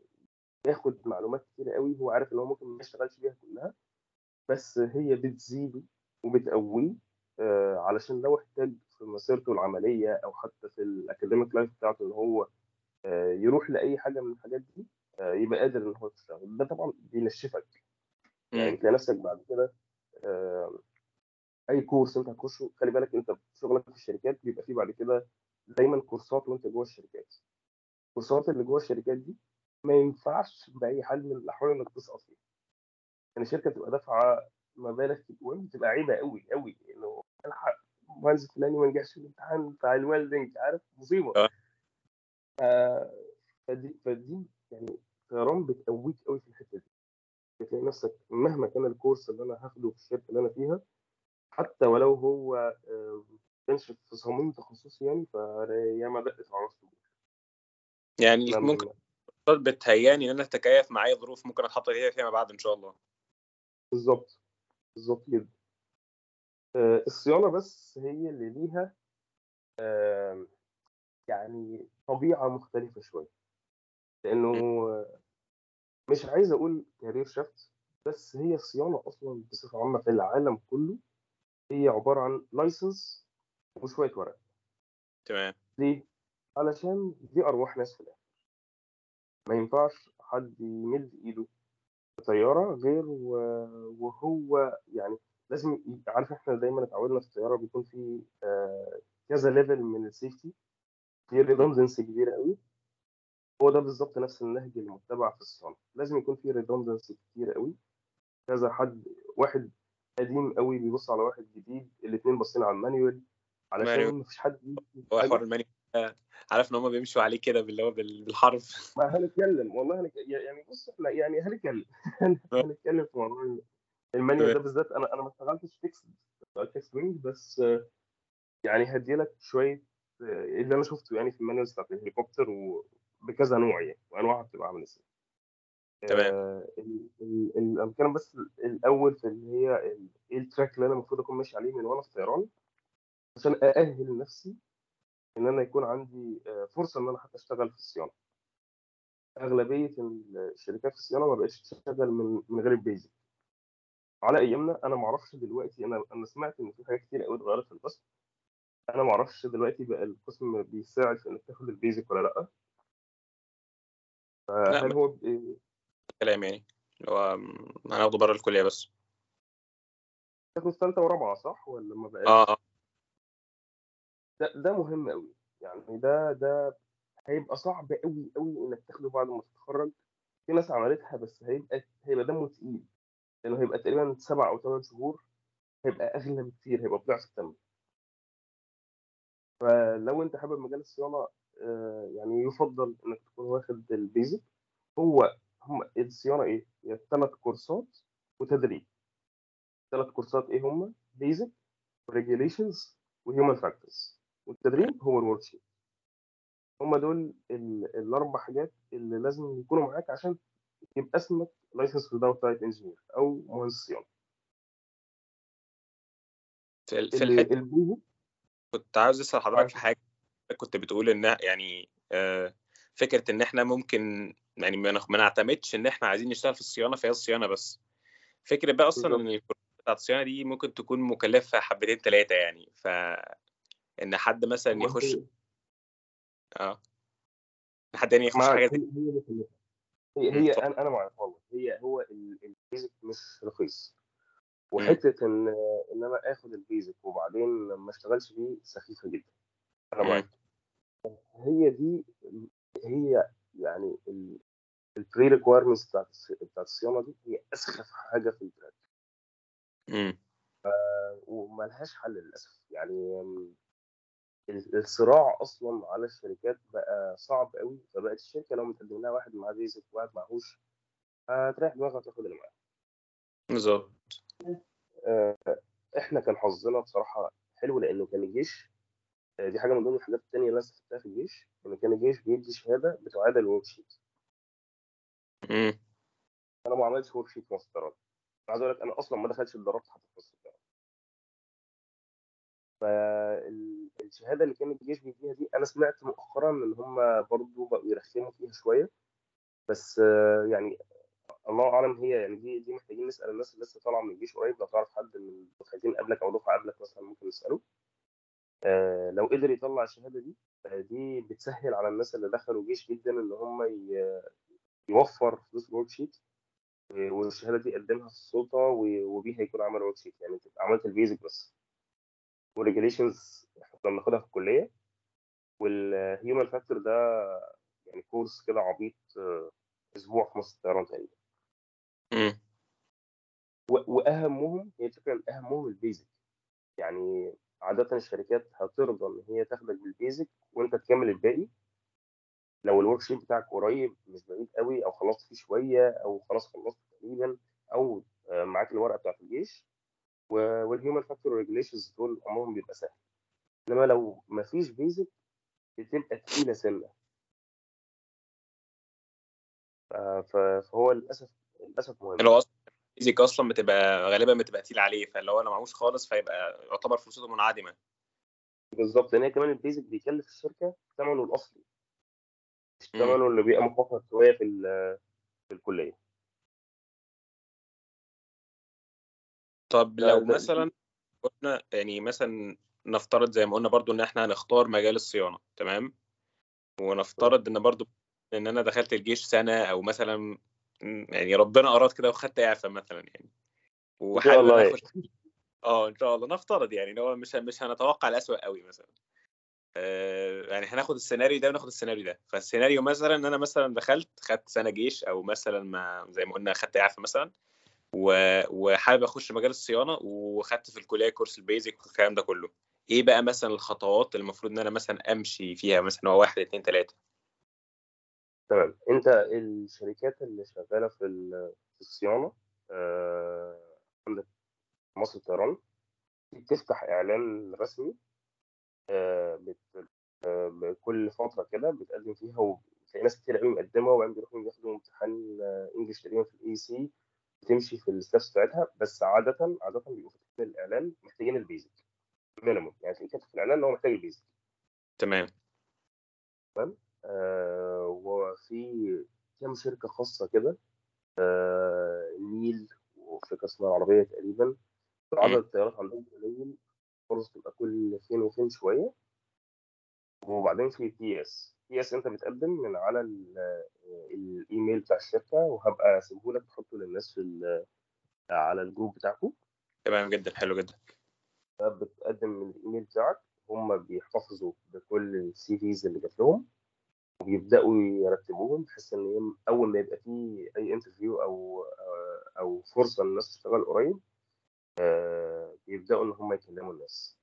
ياخد معلومات كتير قوي هو عارف إن هو ممكن ما يشتغلش بيها كلها بس هي بتزيده وبتقويه علشان لو احتاج في مسيرته العملية أو حتى في ال academic life بتاعته إن هو يروح لأي حاجة من الحاجات دي يبقى قادر إن هو يشتغل ده طبعا بينشفك. يعني مم. بتلاقي نفسك بعد كده آه، أي كورس أنت هتخشه خلي بالك أنت شغلك في الشركات بيبقى فيه بعد كده دايما كورسات وأنت جوه الشركات. الكورسات اللي جوه الشركات دي ما ينفعش بأي حال من الأحوال إنك تسقط فيها. يعني الشركة تبقى دافعة مبالغ تبقى عيبة قوي قوي إنه ألحق مهندس فلاني ما نجحش في الامتحان بتاع الويلدنج عارف مصيبة. آه. آه، فدي فدي يعني طيران بتقويك قوي في الحتة دي. بتلاقي نفسك مهما كان الكورس اللي أنا هاخده في الشركة اللي أنا فيها حتى ولو هو آه، كانش في صميم تخصصي يعني فياما دقت على راسي يعني ممكن بتهياني إن أنا أتكيف مع اي ظروف ممكن أتحط فيها فيما بعد إن شاء الله. بالظبط. بالظبط جدا. آه، الصيانة بس هي اللي ليها آه، يعني طبيعة مختلفة شوية. لأنه آه، مش عايز أقول career shift بس هي الصيانه أصلا بصفة عامة في العالم كله. هي عبارة عن license وشوية ورق. تمام. ليه؟ علشان دي أرواح ناس في الآخر. ما ينفعش حد يمد إيده في طيارة غير وهو يعني لازم عارف إحنا دايما اتعودنا في الطيارة بيكون في آه، كذا level من ال safety في redundancy كبيره قوي هو ده بالظبط نفس النهج المتبع في الصيانه لازم يكون في redundancy كتير قوي. كذا حد واحد قديم قوي بيبص على واحد جديد الاثنين باصين على ال manual. علشان. مفيش حد هو. حوار ال manual آه، عارف إن هم بيمشوا عليه كده باللي هو بال- بالحرف. ما هنتكلم. والله هنك... يعني بص إحنا يعني هنتكلم. هنتكلم في موضوع ال manual ده بالذات. أنا أنا ما اشتغلتش فيكس fixed wing بس آه، يعني هدي لك شوية آه، اللي أنا شفته يعني في ال manuals بتاعت الهليكوبتر وبكذا نوع يعني وأنواعها بتبقى عاملة إزاي. تمام. آه، ال- ال- ال- أنا بتكلم بس الأول في اللي هي إيه ال track اللي أنا المفروض أكون ماشي عليه من وأنا في طيران عشان أأهل نفسي إن أنا يكون عندي آه، فرصة إن أنا حتى أشتغل في الصيانة. أغلبية الشركات في الصيانة ما بقتش تشتغل من من غير ال basic على أيامنا أنا ما أعرفش دلوقتي أنا أنا سمعت إن في حاجات كتير قوي اتغيرت في القسم أنا ما أعرفش دلوقتي بقى القسم بيساعد في إنك تاخد البيزك ولا لأ. لا هو كلام يعني. اللي هو هناخده بره الكلية بس. تاخد ثالثة ورابعة صح؟ ولا ما بقاش؟ آه آه. ده ده مهم قوي يعني ده ده هيبقى صعب قوي قوي إنك تاخده بعد ما تتخرج. في ناس عملتها بس هيبقى هيبقى دمه تقيل. لأنه هيبقى تقريبا سبع أو ثمان شهور هيبقى أغلى بكتير هيبقى بضعف الثمن فلو أنت حابب مجال الصيانة آه، يعني يفضل إنك تكون واخد ال basic. هو هم الصيانه إيه؟ هي ثلاث كورسات وتدريب. ثلاث كورسات إيه هم؟ basic regulations و human factors والتدريب هو ال work sheet هم دول ال- الأربع حاجات اللي لازم يكونوا معاك عشان يبقى اسمك license without type engineer أو مهندس صيانة. في في الحتة كنت عاوز أسأل حضرتك معاك في حاجة. كنت بتقول إن يعني آه، فكرة إن إحنا ممكن يعني ما نعتمدش إن إحنا عايزين نشتغل في الصيانة فهي الصيانة بس. فكرة بقى أصلا إن بتاعت الصيانة دي ممكن تكون مكلفة حبتين ثلاثة يعني ف إن حد مثلا يخش آه. حد تاني يخش حاجة هي زي هي. هي. أنا أنا معاك والله. هي هو ال- ال basic مش رخيص. وحتة إن إن أنا آخد ال basic وبعدين ما أشتغلش فيه سخيفة جدا. أنا معاك. هي دي هي يعني ال pre-requirements بتاعت بتاعت الصيانة دي هي أسخف حاجة في ال track مم، وملهاش حل للأسف. يعني ال- الصراع أصلا على الشركات بقى صعب قوي فبقت الشركة لو متقدم لها واحد معاه basic وواحد معهوش هتريح دماغها وتاخد اللي معاه بالظبط. آه، إحنا كان حظنا بصراحة حلو لأنه كان الجيش آه، دي حاجة من ضمن الحاجات التانية اللي أنا استفدتها في الجيش إن كان الجيش بيدي شهادة بتعادل ال work sheet أنا ما عملتش work sheet الطيران عايز أقول لك أنا أصلا ما دخلتش اتدربت حتى في مصر الطيران فالشهاده اللي كان الجيش بيديها دي أنا سمعت مؤخرا إن هم برضو بقوا يرخموا فيها شوية. بس آه، يعني الله أعلم هي يعني دي دي محتاجين نسأل الناس اللي لسه طالعة من الجيش قريب لو تعرف حد من الدفعتين قبلك أو دفعة قبلك مثلا ممكن نسأله. آه، لو قدر يطلع الشهادة دي آه، دي بتسهل على الناس اللي دخلوا جيش جدا إن هم يوفر فلوس ال work sheet آه، والشهادة دي يقدمها في السلطة وبيها يكون عمل work sheet يعني عملت ال basic بس. وال regulations إحنا بناخدها في الكلية. وال human factor ده يعني كورس كده عبيط آه، أسبوع في مصر الطيران تقريبا وأهمهم هي الفكرة إن أهمهم ال basic يعني عاده الشركات هترضى إن هي تاخدك بال basic وأنت تكمل الباقي. لو ال work sheet بتاعك قريب مش بعيد قوي أو خلصت فيه شوية أو خلاص خلصت تقريبا آه، معاك الورقة بتاعت الجيش وال human factor regulations دول امرهم بيبقى سهل. إنما لو ما فيش basic بتبقى تقيلة سنة. فهو للأسف للأسف مهم. هو أصلا ال basic أصلا بتبقى غالبا بتبقى تقيل عليه فاللي هو لو معهوش خالص فيبقى يعتبر فرصته منعدمة. بالظبط لأن هي كمان البيزك بيكلف الشركة ثمنه الأصلي. مش. ثمنه اللي بيبقى مخفض شوية في في الكلية. طب لو ده مثلا قلنا يعني مثلا نفترض زي ما قلنا برضو إن إحنا هنختار مجال الصيانة تمام؟ ونفترض إن برضو إن أنا دخلت الجيش سنة أو مثلا يعني ربنا أراد كده وخدت إعفاء مثلا يعني. إن وحابب. أخش آه إن شاء الله. نفترض يعني اللي هو مش مش هنتوقع الأسوأ قوي مثلا. آه يعني هناخد السيناريو ده وناخد السيناريو ده. فالسيناريو مثلا إن أنا مثلا دخلت خدت سنة جيش أو مثلا ما زي ما قلنا خدت إعفاء مثلا وحابب أخش مجال الصيانة وخدت في الكلية كورس البيزك والكلام ده كله. إيه بقى مثلا الخطوات اللي المفروض إن أنا مثلا أمشي فيها؟ مثلا هو واحد اتنين تلاتة. تمام. انت الشركات اللي شغالة في ال- في الصيانة آه، عندك مصر الطيران بتفتح إعلان رسمي آه، آه، بكل فترة كده بتقدم فيها وتلاقي ناس كتير قوي مقدمة وبعدين بيروحوا ياخدوا امتحان English تقريبا في ال AUC بتمشي في ال steps بتاعتها. بس عادة عادة بيبقوا في الإعلان محتاجين ال basic minimum يعني كاتب في الإعلان إن هو محتاج ال basic تمام. آه، وفي كام شركة خاصة كده آه، نيل وشركه اسمها العربيه تقريبا. عدد. الطيارات عندهم قليل فرص تبقى كل فين وفين شوية. وبعدين في PAS PAS أنت بتقدم من على ال- الإيميل بتاع الشركة وهبقى أسيبه لك تحطه للناس في ال- على ال group بتاعكم. تمام جدا حلو جدا. بتقدم من الإيميل بتاعك هم بيحتفظوا بكل ال CVs اللي جات لهم. وبيبدأوا يرتبوهم بحيث إن هي أول ما يبقى في أي interview أو أو فرصة للناس تشتغل قريب آه، بيبدأوا إن هم يكلموا الناس.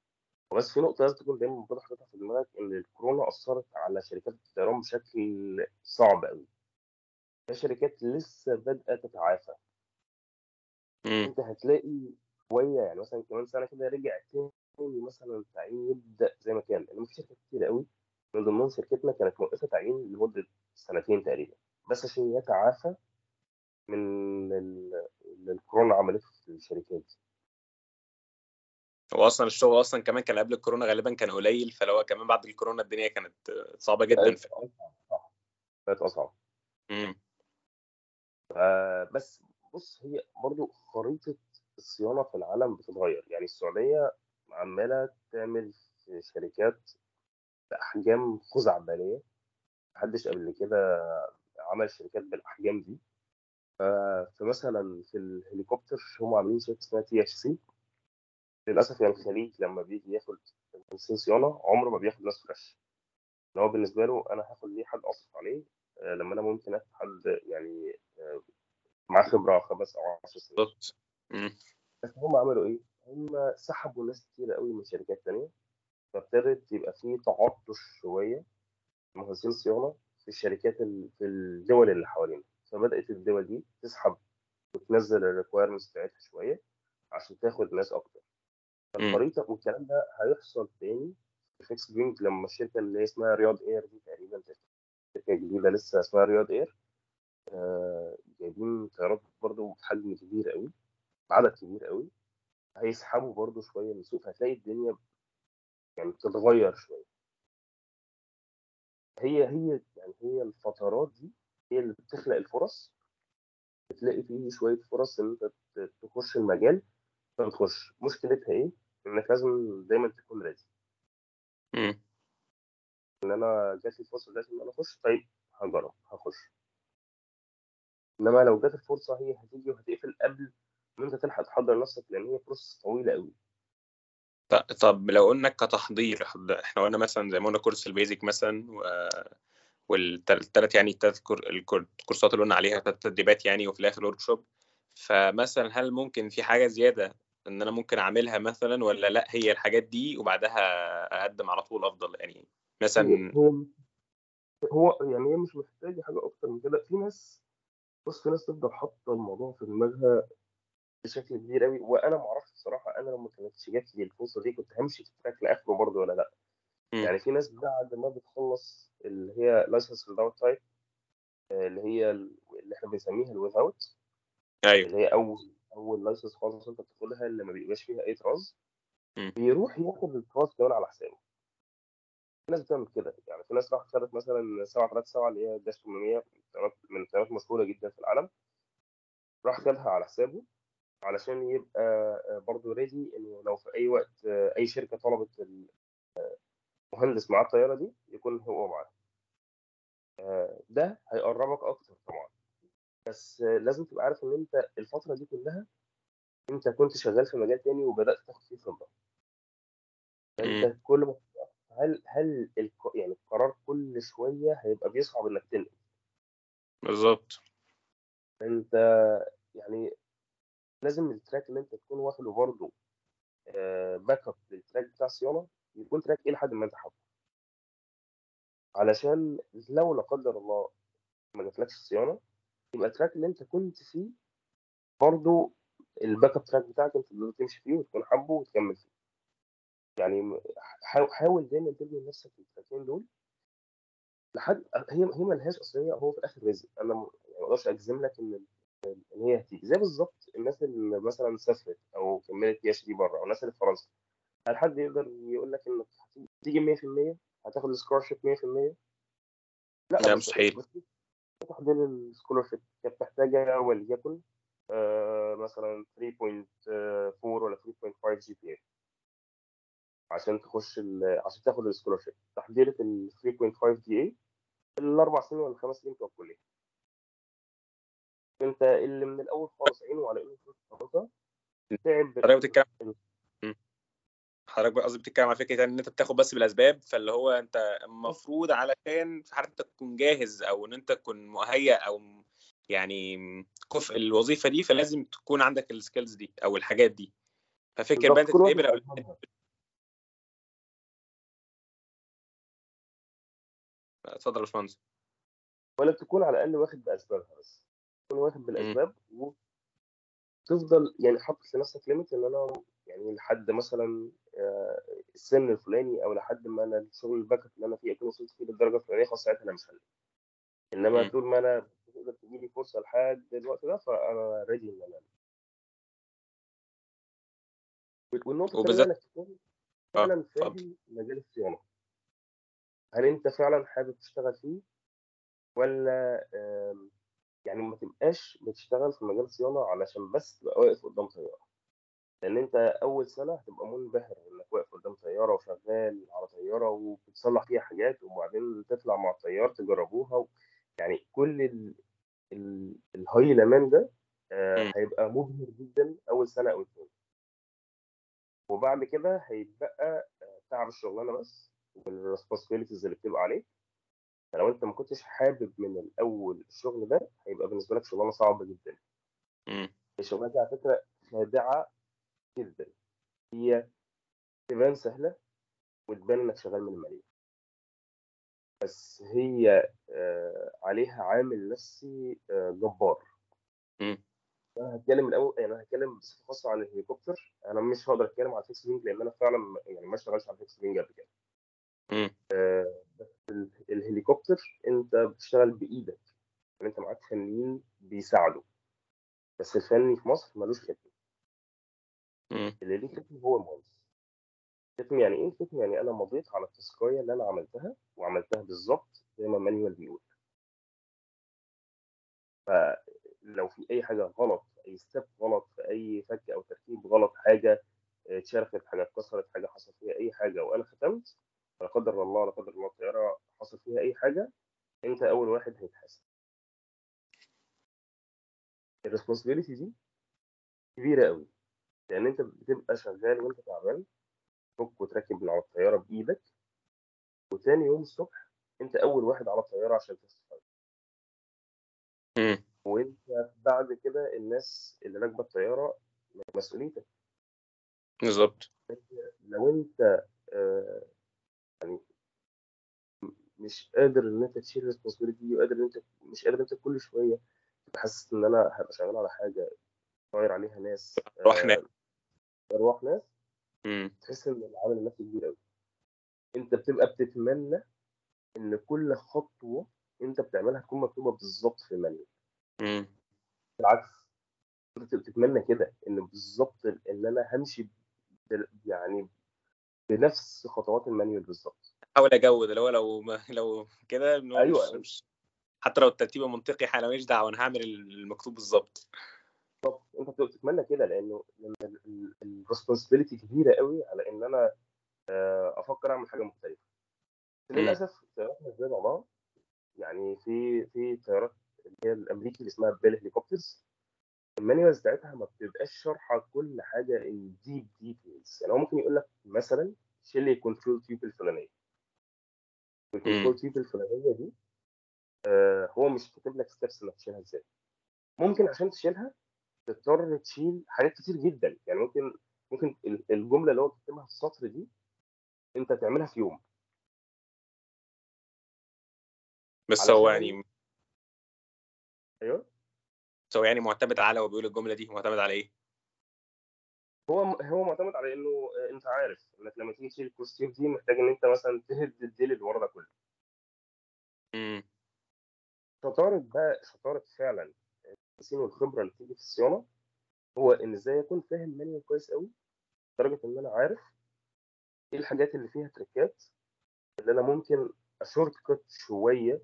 بس في نقطة لازم تكون دايما موجوده حاططها في دماغك إن الكورونا أثرت على شركات الطيران بشكل صعب قوي في شركات لسه بادئه تتعافى. أنت هتلاقي شوية يعني مثلا كمان سنة كده رجع تاني مثلا التعيين يبدأ زي ما كان. لأن في شركات كتير قوي من ضمنهم شركتنا كانت موقفة تعيين لمدة سنتين تقريبا. بس عشان يتعافى من ال- اللي الكورونا عملته في الشركات هو أصلا الشغل أصلا كمان كان قبل الكورونا غالبا كان قليل فلو كمان بعد الكورونا الدنيا كانت صعبة جدا بقت في بقت أصعب. مم. آه، بس بص هي برضو خريطة الصيانة في العالم بتتغير. يعني السعودية عمالة تعمل شركات بأحجام خزعبلية. محدش قبل كده عمل شركات بالأحجام دي. فمثلا في الهليكوبتر هم عاملين شركة اسمها THC للأسف يعني الخليج لما بيجي ياخد تنسيق صيانة عمره ما بياخد ناس fresh إن هو بالنسبة له أنا هاخد ليه حد أصرف عليه؟ آه، لما أنا ممكن آخد حد يعني آه، معاه خبرة خمس أو 10 سنين. بالظبط. بس هم عملوا إيه؟ هم سحبوا ناس كتير قوي من شركات تانية. فابتدت يبقى في تعطش شوية مهندسين صيانة في الشركات ال- في الدول اللي حوالينا. فبدأت الدول دي تسحب وتنزل الريكويرمنتس بتاعتها شوية عشان تاخد ناس أكتر. مم. فالخريطة والكلام ده هيحصل تاني في fixed wing لما الشركة اللي هي اسمها Riyadh Air دي تقريبا شركة جديدة لسه اسمها Riyadh Air آه، جايبين طيارات برضه بحجم كبير قوي عدد كبير قوي. هيسحبوا برضه شوية من السوق فهتلاقي الدنيا يعني بتتغير شوية. هي هي يعني هي الفترات دي هي اللي بتخلق الفرص بتلاقي فيه شوية فرص إن أنت تخش المجال. فبتخش مشكلتها إيه؟ إنك لازم دايما تكون مم. إن أنا جات لي فرصه دلوقتي إن أنا أخش طيب هجرب هخش. إنما لو جات الفرصة هي هتيجي وهتقفل قبل ما أنت تلحق تحضر نفسك لأن هي process طويلة قوي طب لو قلنا كتحضير إحنا قلنا مثلا زي ما قلنا كورس ال basic مثلا و... والثلاث يعني الثلاث كور... الكور- الكورسات اللي قلنا عليها ثلاث تدريبات يعني وفي الآخر workshop فمثلا هل ممكن في حاجة زيادة إن أنا ممكن أعملها مثلا ولا لأ هي الحاجات دي وبعدها أقدم على طول أفضل؟ يعني مثلا هو هو يعني هي مش محتاجة حاجة أكتر من كده. في ناس بص في ناس تفضل حاطة الموضوع في دماغها بشكل كبير قوي وأنا ما أعرفش بصراحه أنا لو ما كانتش جات لي الفرصه دي كنت همشي في ال track لآخره برضه ولا لأ. يعني في ناس بعد ما بتخلص اللي هي license without type اللي هي ال- اللي إحنا بنسميها ال without أيوه. اللي هي أول أول license خالص أنت بتاخدها اللي ما بيبقاش فيها أي طراز. بيروح ياخد الطراز كمان على حسابه. في ناس بتعمل كده. يعني في ناس راحت خدت مثلا 737 اللي هي dash 800 من الطيارات المشهوره جدا في العالم. راح خدها على حسابه. علشان يبقى برضه ready إنه لو في أي وقت أي شركة طلبت المهندس معاه الطيارة دي يكون هو معاه. ده هيقربك أكتر طبعا. بس لازم تبقى عارف إن أنت الفترة دي كلها أنت كنت شغال في مجال تاني وبدأت تاخد فيه خبرة. مم. فانت كل ما هل هل الك- يعني القرار كل شوية هيبقى بيصعب إنك تنقل؟ بالظبط. أنت يعني لازم التراك اللي انت تكون واخده برضه backup لل track بتاع الصيانه يكون track إلى حد ما أنت حابه علشان لو لا قدر الله ما جاتلكش الصيانة يبقى ال track اللي انت كنت فيه برضه ال backup track بتاعك انت تقدر تمشي فيه وتكون حابه وتكمل فيه. يعني حاول دايما تبني لنفسك التراكين دول لحد هي هي ملهاش أصلية هو في الآخر رزق. أنا يعني ما أقدرش أجزم لك إن إن هي هتيجي. زي بالظبط الناس اللي مثلا سافرت أو كملت PhD بره أو الناس اللي في فرنسا. هل حد يقدر يقول لك إنك هتيجي 100% هتاخد ال scholarship 100% لا لا مستحيل. تحضير ال scholarship كانت محتاجه وليكن آه مثلا 3.4 ولا 3.5 GPA عشان تخش ال- عشان تاخد ال scholarship تحضير ال 3.5 GPA الأربع سنين ولا الخمس سنين بتوع الكلية. انت اللي من الأول خالص عينه على إنه فلوس خالصه تعب حضرتك بتتكلم. حضرتك قصدي بتتكلم على فكرة إن أنت بتاخد بس بالأسباب فاللي هو أنت المفروض علشان انت تكون جاهز أو إن أنت تكون مهيأ أو يعني كفء الوظيفة دي فلازم تكون عندك السكيلز دي أو الحاجات دي. ففكر بقى أنت تتقبل أو. اتفضل يا باشمهندس ولا تكون على الأقل واخد بأسبابها بس. تكون واخد بالأسباب وتفضل يعني حاطط لنفسك limit إن أنا يعني لحد مثلا آه، السن الفلاني أو لحد ما أنا الشغل ال backup اللي أنا فيه أكون وصلت فيه للدرجة الفلانية خلاص ساعتها أنا مش إنما. طول ما أنا تقدر تجي لي فرصة لحد الوقت ده فأنا ready إن أنا والنقطة وبالذات إنك تكون آه فعلا فاهم مجال الصيانة. هل أنت فعلا حابب تشتغل فيه؟ ولا يعني ما تبقاش بتشتغل في مجال الصيانه علشان بس تبقى واقف قدام طيارة. لأن أنت أول سنة هتبقى منبهر إنك واقف قدام طيارة وشغال على طيارة وبتصلح فيها حاجات وبعدين تطلع مع الطيار تجربوها و... يعني كل ال... ال... الهيلمان ده آه،. هيبقى مبهر جدا أول سنة أو اتنين. وبعد كده هيتبقى آه، تعب الشغلانة بس وال responsibilities اللي بتبقى عليك. فلو أنت ما كنتش حابب من الأول الشغل ده هيبقى بالنسبة لك شغلانة صعبة جدا. الشغلانة دي على فكرة خادعه جدا هي تبان سهلة وتبان إنك شغال من المانيوال بس هي آه، عليها عامل نفسي آه، جبار. أنا هتكلم الأول يعني أنا هتكلم بصفة خاصة عن الهليكوبتر أنا مش هقدر أتكلم على ال fixed wing لأن أنا فعلا يعني ما اشتغلتش على ال fixed wing قبل كده. آه، بس ال- الهليكوبتر انت بتشتغل بإيدك يعني انت معاك فنيين بيساعدوا بس الفني في مصر ملوش ختم. اللي ليه ختم هو المهندس. ختم يعني إيه؟ ختم يعني أنا مضيت على ال task اية اللي أنا عملتها وعملتها بالظبط زي ما ال manual بيقول. لو في أي حاجة غلط أي step غلط في أي فك أو تركيب غلط حاجة اتشرخت حاجة اتكسرت حاجة حصل فيها أي حاجة وأنا ختمت لا قدر الله لا قدر الله الطيارة حصل فيها أي حاجة أنت أول واحد هيتحاسب. الريسبونسبيلتي دي كبيرة قوي لأن أنت بتبقى شغال وأنت تعبان تفك وتركب من على الطيارة بإيدك وتاني يوم الصبح أنت أول واحد على الطيارة عشان تصحى. وأنت بعد كده الناس اللي راكبة الطيارة مسؤوليتك. بالظبط. لو أنت آه، يعني مش قادر إن أنت تشيل ال responsibility دي وقادر إن أنت مش قادر إن أنت كل شوية تبقى حاسس إن أنا هبقى شغال على حاجة طاير عليها ناس روحنا آه، أرواح ناس. تحس إن العامل النفسي كبير قوي أنت بتبقى بتتمنى إن كل خطوة أنت بتعملها تكون مكتوبة بالظبط في ال manual. بالعكس أنت بتتمنى كده إن بالظبط إن أنا همشي يعني بنفس خطوات ال manual بالظبط. أحاول أجود اللي هو لو ما لو كده مش أيوه. مش حتى لو الترتيب منطقي أنا ماليش دعوة أنا هعمل المكتوب بالظبط. أنت بتبقى بتتمنى كده لأنه لأن ال responsibility كبيرة قوي على إن أنا آه، أفكر أعمل حاجة مختلفة. للأسف الطيارات مش زي بعضها. يعني في في طيارات اللي هي الأمريكي اللي اسمها Bell helicopters ال manuals بتاعتها ما بتبقاش شارحة كل حاجة in deep details يعني هو ممكن يقول لك مثلا شيل لي ال control tube الفلانيه ال control. tube الفلانية دي آه، هو مش كاتب لك steps إنك تشيلها إزاي. ممكن عشان تشيلها تضطر تشيل حاجات كتير جدا. يعني ممكن ممكن ال- الجملة اللي هو كاتبها في السطر دي أنت تعملها في يوم. بس هو يعني أيوه؟ هو يعني معتمد على هو بيقول الجملة دي معتمد على إيه؟ هو هو معتمد على إنه آه، أنت عارف إنك لما تيجي تشيل الكروستيف دي محتاج إن أنت مثلا تهد الديل اللي ورا ده كله مم. شطارة بقى شطارة فعلا التسيين والخبرة اللي بتيجي في الصيانة هو إن إزاي أكون فاهم مانيوال كويس قوي لدرجة إن أنا عارف إيه الحاجات اللي فيها trick ات اللي أنا ممكن أ shortcut شوية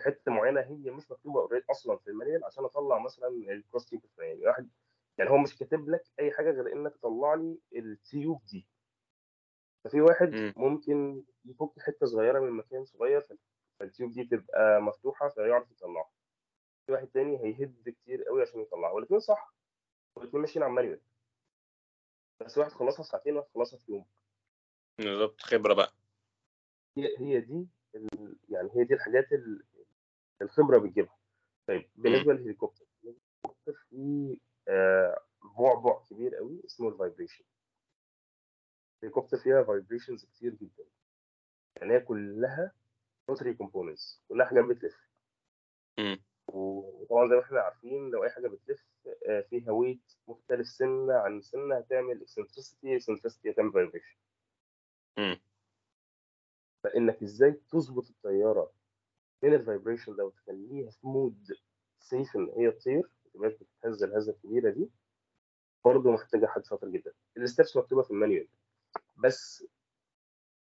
حتة معينة هي مش مكتوبة already أصلا في ال manual عشان أطلع مثلا ال cross tube الفلاني واحد يعني هو مش كاتب لك أي حاجة غير إنك تطلع لي ال tube دي. ففي واحد مم. ممكن يفك حتة صغيرة من مكان صغير فال tube دي تبقى مفتوحة فيعرف يطلعها. في واحد تاني هيهد كتير قوي عشان يطلعها. والاثنين صح. والاثنين ماشيين على ال manual. بس واحد خلصها في ساعتين وواحد خلصها في يوم. بالظبط. خبرة بقى. هي هي دي ال... يعني هي دي الحاجات ال... الخبرة بتجيبها. طيب بالنسبة للهليكوبتر الهليكوبتر فيه آه بعبع كبير قوي اسمه ال vibration. الهليكوبتر فيها vibrations كتير جدا. يعني هي كلها rotary components كلها حاجات بتلف. وطبعا زي ما إحنا عارفين لو أي حاجة بتلف آه، فيها weight مختلف سنة عن سنة هتعمل eccentricity eccentricity هتعمل vibration. فإنك إزاي تظبط الطيارة من ال vibration ده وتخليها في mode safe ان هي تطير ما تبقاش بتتهز الهزة الكبيرة دي. برضه محتاجة حد شاطر جدا. ال steps مكتوبة في ال manual. بس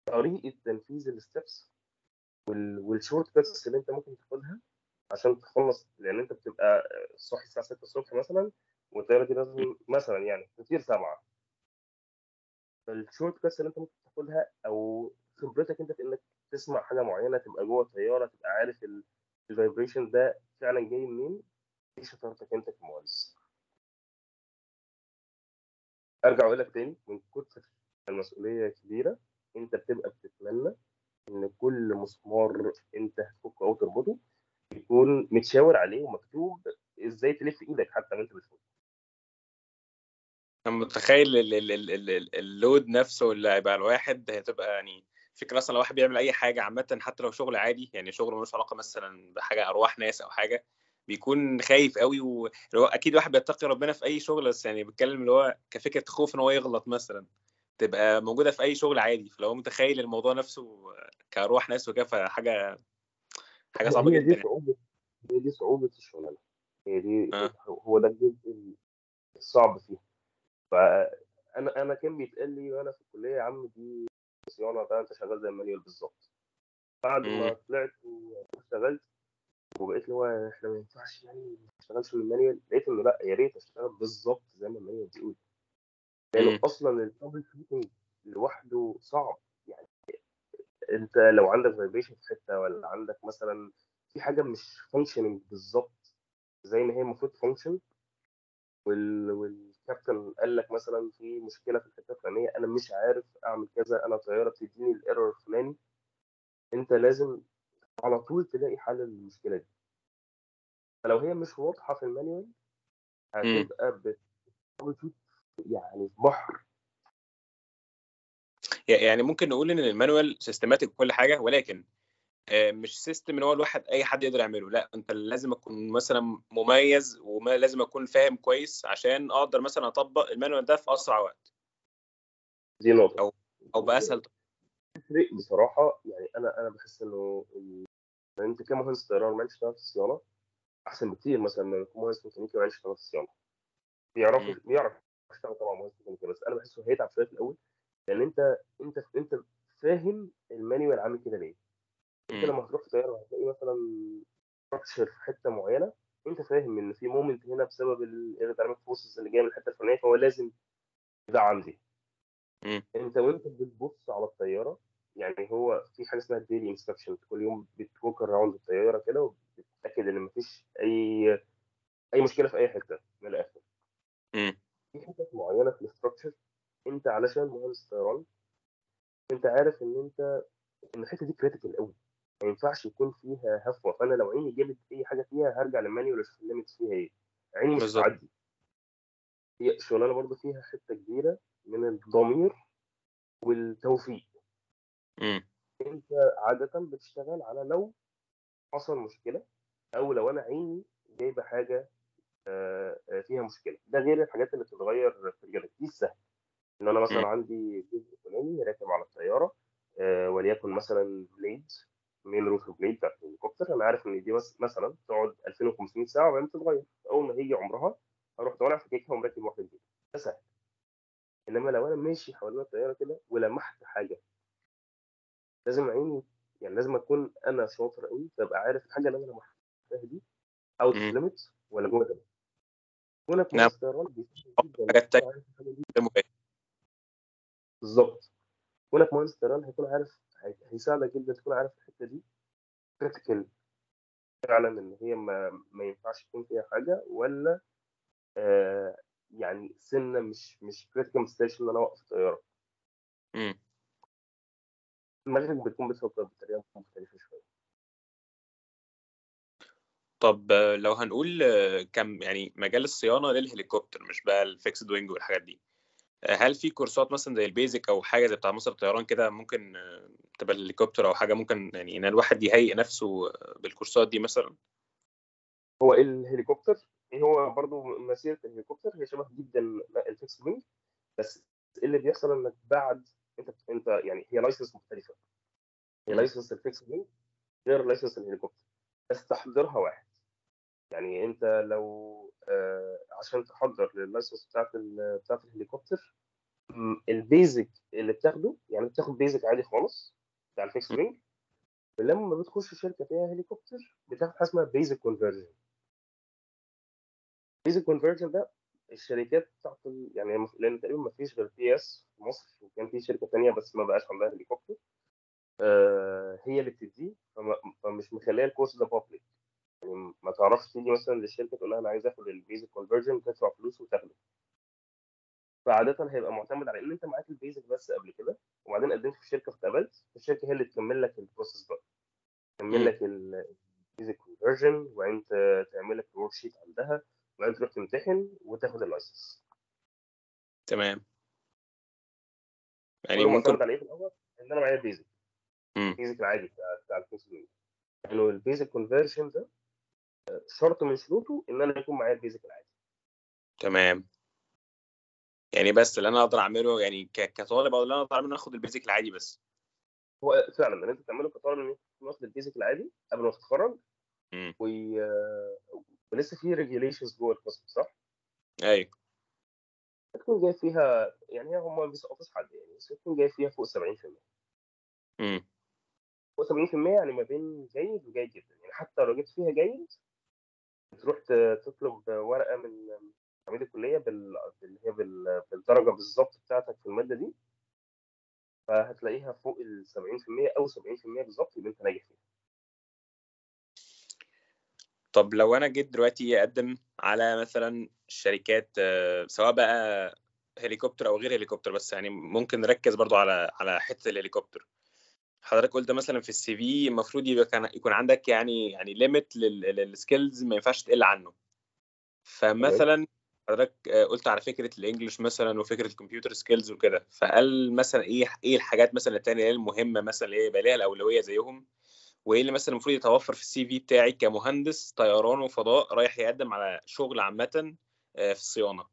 طريقة تنفيذ ال steps وال shortcuts اللي انت ممكن تاخدها عشان تخلص لأن انت بتبقى صاحي الساعة 6 الصبح مثلا والطيارة دي لازم مثلا يعني تطير سبعة. فال shortcuts اللي انت ممكن تاخدها أو خبرتك انت في إنك تسمع حاجة معينة تبقى جوه الطيارة تبقى عارف ال vibration ده فعلا جاي منين؟ دي شطارتك أنت كمهندس. أرجع أقول لك تاني من كتر المسؤولية كبيرة أنت بتبقى بتتمنى إن كل مسمار أنت هتفكه أو تربطه يكون متشاور عليه ومكتوب إزاي تلف إيدك حتى وأنت بتفك أنا متخيل ال- ال- ال- ال- ال- اللود نفسه اللي هيبقى الواحد هتبقى يعني فكرة مثلا لو واحد بيعمل أي حاجة عامه حتى لو شغل عادي يعني شغل ملوش علاقة مثلا بحاجة أرواح ناس أو حاجة بيكون خايف قوي هو أكيد واحد بيتقي ربنا في أي شغل بس يعني بيتكلم اللي هو كفكرة خوف إن هو يغلط مثلا تبقى موجودة في أي شغل عادي فلو متخيل الموضوع نفسه كأرواح ناس وكده فحاجة حاجة صعبة هي جدا دي يعني. صعوبة هي دي صعوبة الشغلانة هي دي آه. هو ده الجزء الصعب فيها فأنا أنا كان بيتقال لي وأنا في الكلية يا عم دي صيانة ده انت شغال زي ال manual بالظبط بعد ما. طلعت واشتغلت وبقيت اللي هو إحنا ما ينفعش يعني ما نشتغلش من ال manual لقيت إنه لأ يا ريت أشتغل بالظبط زي ما ال manual بيقول لأنه. أصلا ال troubleshooting لوحده صعب يعني أنت لو عندك vibration في حتة ولا عندك مثلا في حاجة مش functioning بالظبط زي ما هي المفروض function وال... والكابتن قال لك مثلا في مشكلة في الحتة الفلانية أنا مش عارف أعمل كذا أنا طيارة بتديني ال error الفلاني. أنت لازم على طول تلاقي حل للمشكلة دي. فلو هي مش واضحة في ال manual هتبقى بتشوف يعني في بحر. يعني ممكن نقول إن ال manual systematic وكل حاجة ولكن مش system إن هو الواحد أي حد يقدر يعمله. لأ أنت لازم أكون مثلا مميز ولازم أكون فاهم كويس عشان أقدر مثلا أطبق ال manual ده في أسرع وقت. دي نقطة. أو بأسهل طريقة. تفرق بصراحة. يعني أنا أنا بحس إنه أنت كمهندس طيران ما تشتغل في الصيانه أحسن بكتير مثلا من مهندس ميكانيكي ما يشتغل في الصيانه بيعرف. بيعرف يشتغل طبعا مهندس ميكانيكي بس أنا بحسه هيتعب شوية في الأول. لأن انت انت أنت فاهم ال manual عامل كده ليه. انت مم. لما هتروح في طياره هتلاقي مثلا structure في حتة معينة انت فاهم إن في moment هنا بسبب ال aerodynamic forces اللي جاية من الحتة الفلانية فهو لازم ده عندي مم. أنت وأنت بتبص على الطيارة يعني هو في حاجة اسمها daily inspection كل يوم بت walk around الطيارة كده وبتتأكد إن مفيش أي أي مشكلة في أي حتة من الآخر مم. في حتت معينة في ال structure أنت علشان مهندس طيران أنت عارف إن أنت إن الحتة دي critical قوي ما ينفعش يكون فيها هفوة. فأنا لو عيني جابت أي حاجة فيها هرجع لل manual أشوف ال limits فيها إيه. عيني مش. هتعدي. هي شغلانه برضه فيها حتة كبيرة من الضمير والتوفيق. مم. أنت عادة بتشتغل على لو حصل مشكلة أو لو أنا عيني جايبة حاجة آه، آه، فيها مشكلة. ده غير الحاجات اللي بتتغير في الجلد دي السهل. إن أنا مثلا. عندي جزء فلاني راكب على الطيارة آه، وليكن مثلا blade main rotor blade بتاعت الهليكوبتر. أنا عارف إن دي مس- مثلا تقعد 2500 ساعة وبعدين تتغير. أول ما هيجي عمرها أروح طالع فاككها ومركب واحدة جديدة. ده سهل. إنما لو أنا ماشي حوالين الطيارة كده ولمحت حاجة لازم عيني يعني لازم أكون أنا شاطر قوي فأبقى عارف الحاجة اللي أنا لمحتها دي out. limit ولا جوه ده كونك نعم. حاجات تانية. عارف الحاجة دي. غير مباشرة. بالظبط كونك مهندس طيران هيكون عارف هي- هيساعدك جدا تكون عارف الحتة دي. critical فعلا إن هي ما, ما ينفعش يكون فيها حاجة ولا آه يعني سنة مش مش critical situation إن أنا أوقف الطيارة. امم المغرب بتكون بتفكر بطريقة مختلفة شوية. طب لو هنقول آه، كم يعني مجال الصيانة للهليكوبتر مش بقى ال fixed wing والحاجات دي. هل في كورسات مثلا زي ال basic أو حاجة زي بتاع مصر الطيران كده ممكن آه، تبقى الهليكوبتر أو حاجة ممكن يعني إن الواحد يهيئ نفسه بالكورسات دي مثلا؟ هو الهليكوبتر هو برضو مسيرة الهليكوبتر هي شبه جدا ال fixed wing بس اللي بيحصل إنك بعد أنت أنت يعني هي license مختلفة. هي. license ال fixed wing غير license ال helicopter بس تحضيرها واحد. يعني أنت لو آه عشان تحضر لل license بتاعت بتاعت الهليكوبتر ال basic اللي بتاخده يعني بتاخد basic عادي خالص بتاع ال fixed. wing لما بتخش شركة فيها هليكوبتر بتاخد حاجة اسمها basic conversion basic conversion ده الشركات بتاعت يعني لأن تقريبا ما فيش غير PHS في مصر وكان في شركة ثانية بس ما بقاش عندها هليكوبتر آه هي اللي بتديه فمش مخليه الكورس ده public يعني ما تعرفش تيجي مثلا للشركة تقول لها أنا عايز آخد ال basic conversion تدفع فلوس وتاخده فعاده هيبقى معتمد على إن أنت معاك ال basic بس قبل كده وبعدين قدمت في الشركة فاتقبلت الشركة هي اللي تكمل لك ال process بقى تكمل. لك ال basic conversion وبعدين تعمل لك ال work sheet عندها وبعدين تروح تمتحن وتاخد ال license تمام يعني ممكن على إيه في الأول؟ إن أنا معايا ال basic. ال basic العادي بتاع بتاع لأنه يعني ال basic conversion ده شرط من شروطه إن أنا يكون معايا ال basic العادي تمام يعني بس اللي أنا أقدر أعمله يعني كطالب أو اللي أنا أقدر أعمله آخد ال basic العادي بس هو فعلا إن أنت تعمله كطالب إن أنت تكون واخد ال basic العادي قبل ما تتخرج. ولسه في regulations جوه القسم صح؟ أيوه تكون جاي فيها يعني هم بيسقطوش حد يعني بس تكون جاي فيها فوق 70% مم. فوق 70% يعني ما بين جيد وجيد جدا يعني حتى لو جبت فيها جيد تروح تطلب ورقة من عميد الكلية. اللي هي بال... بالدرجة بالظبط بتاعتك في المادة دي فهتلاقيها فوق ال 70% أو 70% بالظبط يبقى أنت ناجح فيها طب لو أنا جيت دلوقتي أقدم على مثلا شركات سواء بقى هليكوبتر أو غير هليكوبتر بس يعني ممكن نركز برضو على على حتة الهليكوبتر حضرتك قلت مثلا في ال CV المفروض يبقى كان يكون عندك يعني يعني limit لل skills ما ينفعش تقل عنه. فمثلا حضرتك قلت على فكرة ال English مثلا وفكرة ال computer skills وكده فقال مثلا إيه إيه الحاجات مثلا التانية اللي هي المهمة مثلا اللي هي يبقى ليها الأولوية زيهم؟ وإيه اللي مثلا المفروض يتوفر في ال CV بتاعي كمهندس طيران وفضاء رايح يقدم على شغل عامة آه، في الصيانة.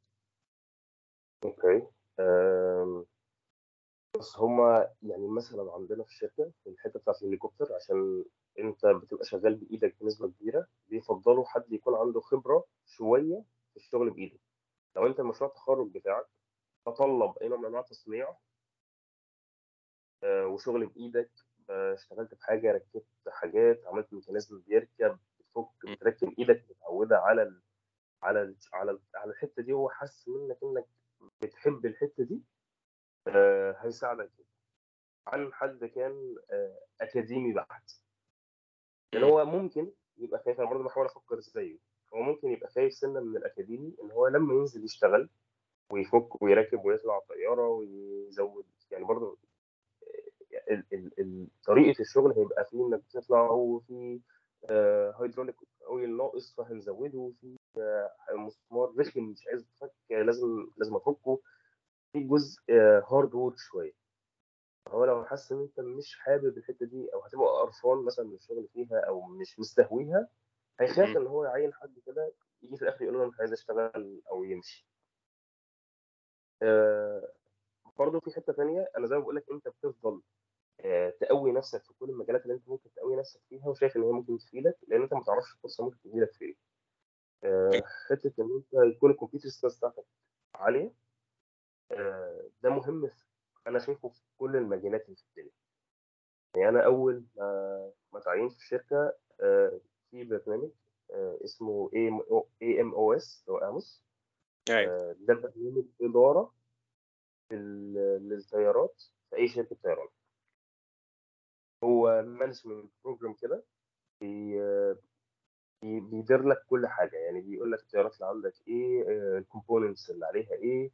okay. أم، بس هما يعني مثلا عندنا في الشركة في الحتة بتاعت الهليكوبتر عشان أنت بتبقى شغال بإيدك بنسبة كبيرة بيفضلوا حد يكون عنده خبرة شوية في الشغل بإيده. لو أنت مشروع التخرج بتاعك تطلب أي نوع من أنواع التصنيع آه، وشغل بإيدك آه، اشتغلت في حاجة ركبت حاجات عملت ميكانيزم بيركب بتفك بتركب إيدك متعودة على ال على ال على ال على الحتة دي وهو حاسس منك إنك بتحب الحتة دي هيساعدك جدا. عن حد كان آه، أكاديمي بحت؟ مم. هو ممكن يبقى خايف أنا برضه بحاول أفكر زيه. هو ممكن يبقى خايف سنه من الأكاديمي إن هو لما ينزل يشتغل ويفك ويركب ويطلع طياره ويزود. يعني برضه ال- ال- ال- طريقة الشغل هيبقى فيه إنك بتطلع وفي هيدروليك اويل ناقص فهنزوده في آه، مسمار رخم مش عايز يتفك لازم لازم أفكه. في جزء hard work شوية. هو لو حاسس إن أنت مش حابب الحتة دي أو هتبقى قرفان مثلا من الشغل فيها أو مش مستهويها هيخاف. إن هو يعين حد كده يجي في الآخر يقول له أنا مش عايز أشتغل أو يمشي. آه، برضه في حتة ثانية أنا زي ما بقول لك أنت بتفضل آه، تقوي نفسك في كل المجالات اللي أنت ممكن تقوي نفسك فيها وشايف إن هي ممكن تفيدك لأن أنت ما تعرفش الفرصه ممكن تجي لك فين آه، حتة إن أنت يكون الكمبيوتر skills بتاعتك عالية آه، ده مهم أنا شايفه في كل المجالات اللي في الدنيا. يعني أنا أول ما ما تعينت في الشركة آه، في برنامج آه، اسمه AMOS أو AMOS آه، ده برنامج إدارة لل- للطيارات في أي شركة طيران. هو management program كده بي- بي- بيدير لك كل حاجة. يعني بيقول لك التيارات اللي عندك إيه ال components اللي عليها إيه آه،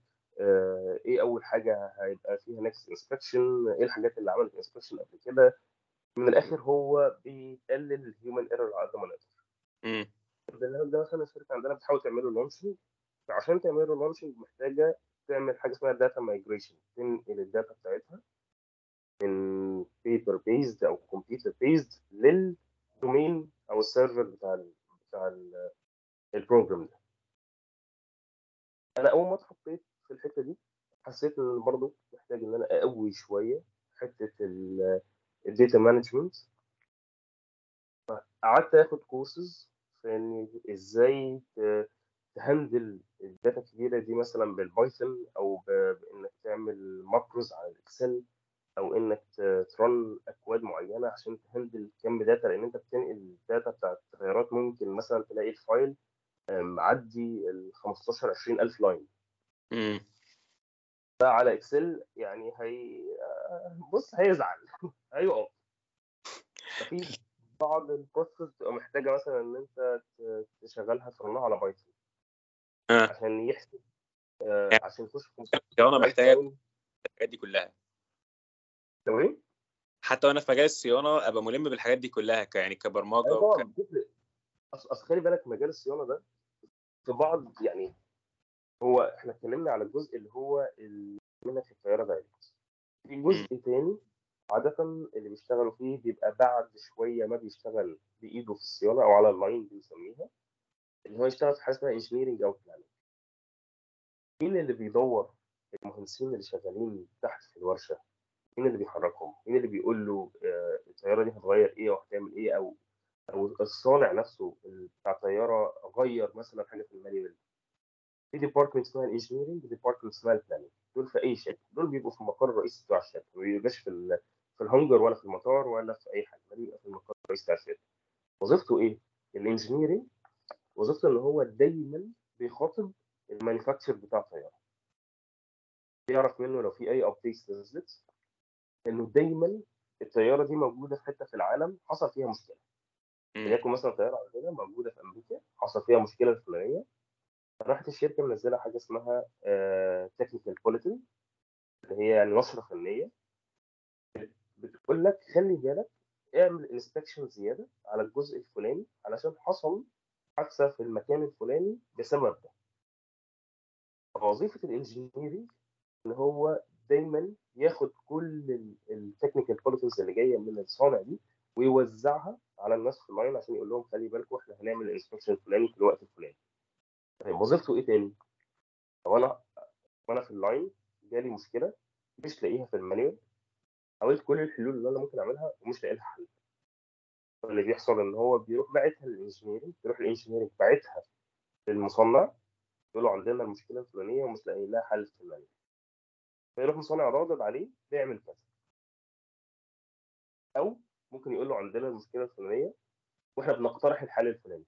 إيه أول حاجة هيبقى فيها next inspection إيه الحاجات اللي عملت inspection قبل كده؟ من الآخر هو بيقلل ال human error على قد ما نقدر. امم البرنامج ده مثلا الشركة عندنا بتحاول تعمله launching فعشان تعمله launching محتاجة تعمل حاجة اسمها data migration تنقل ال data بتاعتها من بيبر بيزد أو computer based لل domain أو ال server بتاع ال بتاع ال- ال program ده. أنا أول ما اتحطيت في الحتة دي حسيت إن برضه محتاج إن أنا أقوي شوية حتة ال data management قعدت آخد كورسز في ان إزاي ت handle ال data الكبيرة دي مثلا بال Python أو بإنك تعمل macros على ال Excel أو إنك ت run أكواد معينة عشان ت handle كم data لأن أنت بتنقل ال data بتاعت التغيرات ممكن مثلا تلاقي ال file آه، معدي ال 15 20 ألف line امم ده على Excel يعني هي آه، بص هيزعل. هيقف ففي بعض ال process بتبقى محتاجة مثلا إن أنت تشغلها ت run ها على Python. آه. عشان يحسب آه، يعني عشان يخش في محتاجه ال file. الحاجات دي كلها. لو إيه؟ حتى وأنا في مجال الصيانة أبقى ملم بالحاجات دي كلها ك- يعني كبرمجة أيوه وك... أصل خلي بالك مجال الصيانة ده في بعض يعني هو إحنا اتكلمنا على الجزء اللي هو منك في الطيارة direct في جزء تاني عادة اللي بيشتغلوا فيه بيبقى بعد شوية ما بيشتغل بإيده في الصيانة أو على ال line بنسميها اللي هو يشتغل في حاجة اسمها engineering أو planning مين اللي بيدور؟ المهندسين اللي شغالين تحت في الورشة. مين اللي بيحركهم؟ مين اللي بيقول له آه، الطيارة دي هتغير إيه وهتعمل إيه؟ أو أو الصانع نفسه بتاع الطيارة غير مثلا حاجة في ال manual. في department اسمها ال engineering department اسمها ال planning دول في أي شركة. دول بيبقوا في المقر الرئيسي بتاع الشركة. ما بيبقاش في في الهنجر ولا في المطار ولا في أي حاجة. ده بيبقى في المقر الرئيسي بتاع الشركة. وظيفته إيه؟ ال engineering وظيفته إن هو دايما بيخاطب ال manufacturer بتاع الطيارة. بيعرف منه لو في أي updates نزلت إنه دايما الطيارة دي موجودة في حتة في العالم حصل فيها مشكلة. وليكن مثلا طيارة عندنا موجودة في أمريكا حصل فيها مشكلة الفلانية. راحت الشركة منزلة حاجة اسمها technical bulletin اللي هي يعني نشره فنيه بتقول لك خلي بالك اعمل inspection زيادة على الجزء الفلاني علشان حصل حادثة في المكان الفلاني بسبب ده. وظيفة ال engineering ان هو دايما ياخد كل ال technical bulletins اللي جاية من الصانع دي ويوزعها على الناس في ال line عشان يقول لهم خلي بالكم إحنا هنعمل ال inspection الفلاني في الوقت الفلاني. طيب وظيفته إيه تاني؟ لو أنا وأنا في ال line جالي مشكلة مش لاقيها في ال manual حاولت كل الحلول اللي أنا ممكن أعملها ومش لاقي لها حل. اللي بيحصل إن هو بيروح باعتها لل engineering بيروح ال engineering باعتها للمصنع يقول له عندنا المشكلة الفلانية ومش لاقي لها حل في ال manual. فيروح المصنع رادد عليه بيعمل كذا. أو ممكن يقول له عندنا المشكلة الفلانية وإحنا بنقترح الحل الفلاني.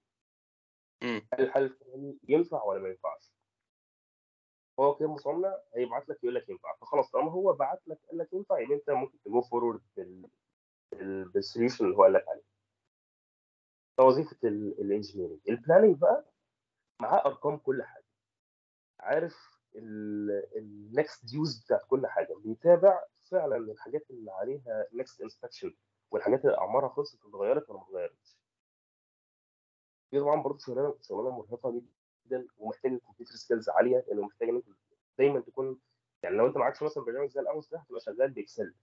هل الحل الفلاني ينفع ولا ما ينفعش؟ هو كده مصنع هيبعت لك يقول لك ينفع. فخلاص طالما هو بعت لك قال لك ينفع يبقى انت ممكن ت go forward بال solution اللي هو قال لك عليه. ده وظيفة ال engineering ال planning بقى معاه أرقام كل حاجة. عارف ال next dues بتاعت كل حاجة. بيتابع فعلا الحاجات اللي عليها next inspection والحاجات اللي أعمارها خلصت اتغيرت ولا ما اتغيرتش. دي طبعا برضه شغلانه شغلانة مرهقة جدا ومحتاجه computer skills عالية لأنه محتاج إن أنت دايما تكون يعني لو أنت معكش مثلا برنامج زي ال AMOS ده هتبقى شغال ب Excel.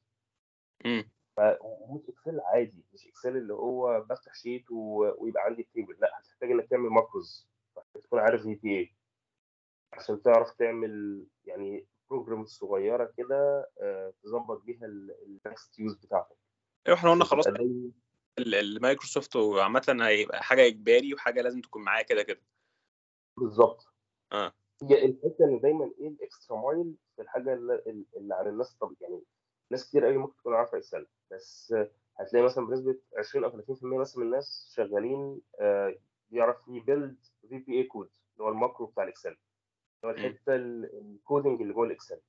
مم. فمش Excel عادي مش Excel اللي هو بفتح sheet و... ويبقى عندي table لا هتحتاج إنك تعمل macros تكون عارف VBA عشان تعرف تعمل يعني program صغيرة كده آه، تظبط بيها ال next يوز بتاعتك. أيوه إحنا قلنا خلاص. المايكروسوفت عامة هيبقى حاجة إجباري وحاجة لازم تكون معاه كده كده. بالظبط. آه. هي الحته إن دايما إيه ال extra mile في الحاجة اللي, اللي على الناس طب يعني ناس كتير قوي ممكن تكون عارفة Excel بس هتلاقي مثلا بنسبة 20 أو 30% بس من الناس شغالين آه، بيعرف ي build VBA code اللي هو ال macro بتاع ال Excel اللي هو الحتة ال- ال coding اللي جوه ال Excel.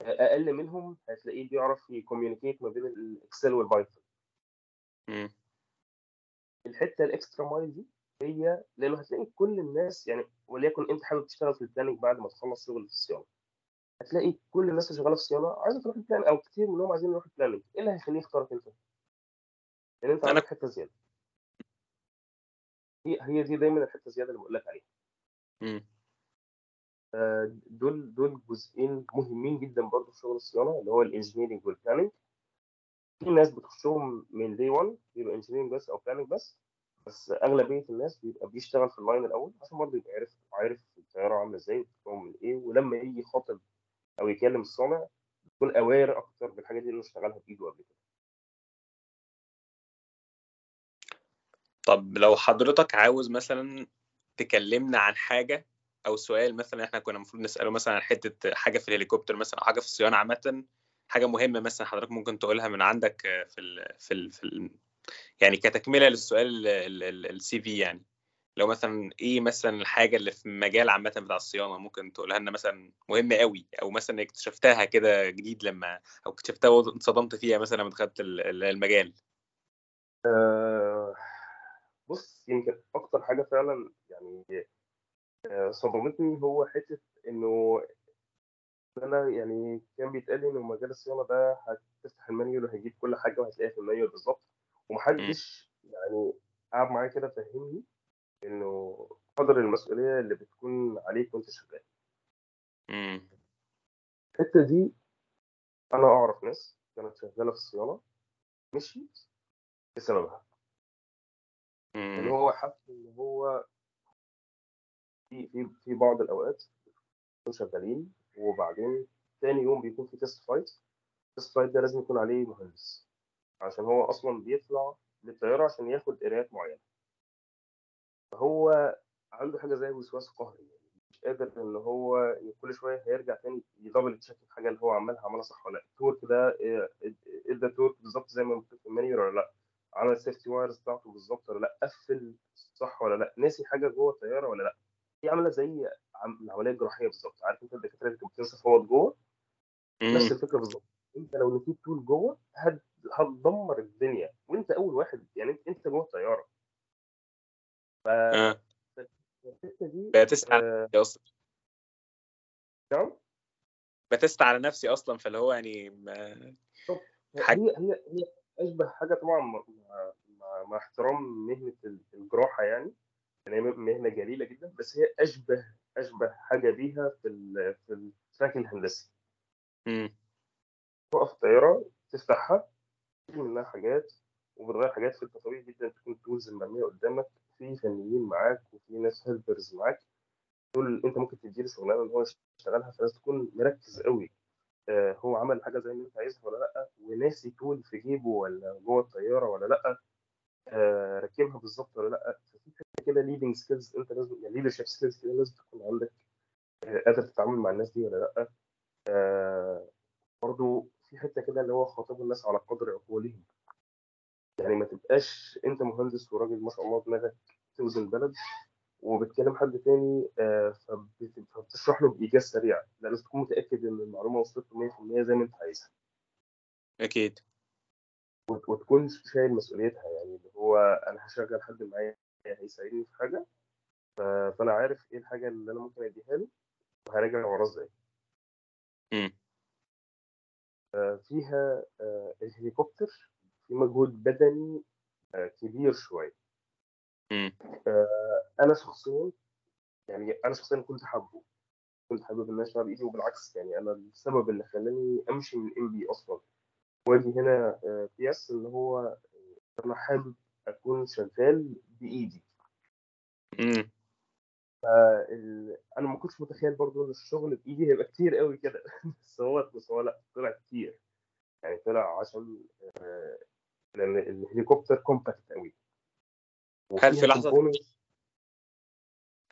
أقل منهم هتلاقيه بيعرف ي communicate ما بين ال Excel وال Python مم. الحتة ال extra mile دي هي لأنه هتلاقي كل الناس يعني وليكن أنت حابب تشتغل في ال planning بعد ما تخلص شغل في الصيانة هتلاقي كل الناس اللي شغالة في الصيانة عايزة تروح ال plan أو كتير منهم عايزين يروحوا ال planning إيه اللي هيخليه يختارك أنت؟ لأن أنت أنا- عندك حتة زيادة هي هي دي دايما الحتة الزيادة اللي بقول لك عليها. آه، دول دول جزئين مهمين جدا برضه في شغل الصيانة اللي هو ال engineering وال planning في ناس بتخشهم من day 1 بيبقى engineering بس أو planning بس بس أغلبية الناس بيبقى بيشتغل في ال line الأول عشان برضه يبقى عارف عارف الطيارة عاملة إزاي وبتتكون من إيه ولما يجي يخاطب أو يكلم الصانع يكون aware أكتر بالحاجة دي اللي اشتغلها بإيده قبل كده. طب لو حضرتك عاوز مثلا تكلمنا عن حاجة أو سؤال مثلا إحنا كنا المفروض نسأله مثلا عن حتة حاجة في الهليكوبتر مثلا أو حاجة في الصيانة عامة حاجة مهمة مثلا حضرتك ممكن تقولها من عندك في ال في ال في ال يعني كتكملة للسؤال السي في يعني. لو مثلا إيه مثلا الحاجة اللي في المجال عامة بتاع الصيانة ممكن تقولها لنا مثلا مهمة قوي أو مثلا اكتشفتها كده جديد لما أو اكتشفتها واتصدمت فيها مثلا لما دخلت ال- ال- المجال؟ آه، بص يمكن أكتر حاجة فعلا يعني آه، صدمتني هو حتة إنه أنا يعني كان بيتقال لي انه مجال الصيانة ده هتفتح المانيول وهيجيب كل حاجة وهتلاقيها في المانيول بالظبط ومحدش يعني قعد معايا كده فهمني إنه قدر المسؤولية اللي بتكون عليك وأنت شغال. إمم. الحتة دي أنا أعرف ناس كانت شغالة في الصيانة مشيت بسببها. ان إمم. هو حس إن هو في في في بعض بيكونوا شغالين وبعدين تاني يوم بيكون في test flight ال test flight ده لازم يكون عليه مهندس عشان هو أصلا بيطلع للطيارة عشان ياخد قراءات معينة. فهو عنده حاجة زي وسواس قهري يعني مش قادر إن هو كل شوية هيرجع تاني ي double check الحاجة اللي هو عملها عملها صح ولا لأ. ال torque ده إيه- ادى torque بالظبط زي ما مكتوب في ال manual ولا لأ؟ عمل ال safety wires بتاعته بالظبط ولا لأ؟ قفل صح ولا لأ؟ ناسي حاجة جوه الطيارة ولا لأ؟ دي عاملة زي عم- العملية الجراحية بالظبط. عارف انت الدكاترة اللي كانت بتنسى فوط جوه؟ نفس الفكرة بالظبط. انت لو نسيت tool جوه هت- هتدمر الدنيا. وانت أول واحد يعني انت جوه الطيارة. آه. فالحته دي ب test على آه، نفسي أصلا. نعم؟ ب test على نفسي أصلا فاللي هو يعني ما... حاجة- هي هي هي أشبه حاجة طبعا مع, مع احترام مهنة الجراحة يعني. يعني مهنة جليلة جدا بس هي أشبه أشبه حاجة بيها في ال في ال track الهندسي مم. تقف الطياره تفتحها منها حاجات وبتغير حاجات فانت طبيعي جدا تكون tools مرمية قدامك في فنيين معاك وفي ناس helpers معاك. دول أنت ممكن تديله شغلانه ان هو يشتغلها فلازم تكون مركز قوي. آه، هو عمل حاجة زي ما أنت عايزها ولا لأ؟ وناسي tool في جيبه ولا جوه الطيارة ولا لأ؟ آه، راكبها بالظبط ولا لأ؟ ففي كده leading skills انت لازم يعني leadership skills كده لازم تكون عندك آه، قادر تتعامل مع الناس دي ولا لأ. آه، برضو في حتة كده اللي هو خاطب الناس على قدر عقولهم. يعني ما تبقاش انت مهندس وراجل ما شاء الله دماغك توزن بلد وبتكلم حد تاني آه، فبت- فبتشرح له بإيجاز سريع. لا لازم تكون متأكد إن المعلومة وصلت له 100% زي ما أنت عايزها. أكيد. وت- وتكون شايل مسؤوليتها يعني اللي هو أنا هشغل حد معايا هيساعدني في حاجة. فأنا عارف إيه الحاجة اللي أنا ممكن أديها له وهراجع وراه إزاي. آه، فيها آه، الهليكوبتر في مجهود بدني آه، كبير شوية. أنا شخصيا يعني أنا شخصيا كنت حابه. كنت حابب إن أنا أشتغل بإيدي وبالعكس يعني أنا السبب اللي خلاني أمشي من MB أصلا. وأجي هنا آه، PS ان هو أنا حابب أكون شغال بايدي مم. ال... أنا ما كنتش متخيل برضو إن الشغل بإيدي هيبقى كتير قوي كده. بس هو بس هو لا طلع كتير. يعني طلع عشان آه، لأن الهليكوبتر compact قوي. هل في components-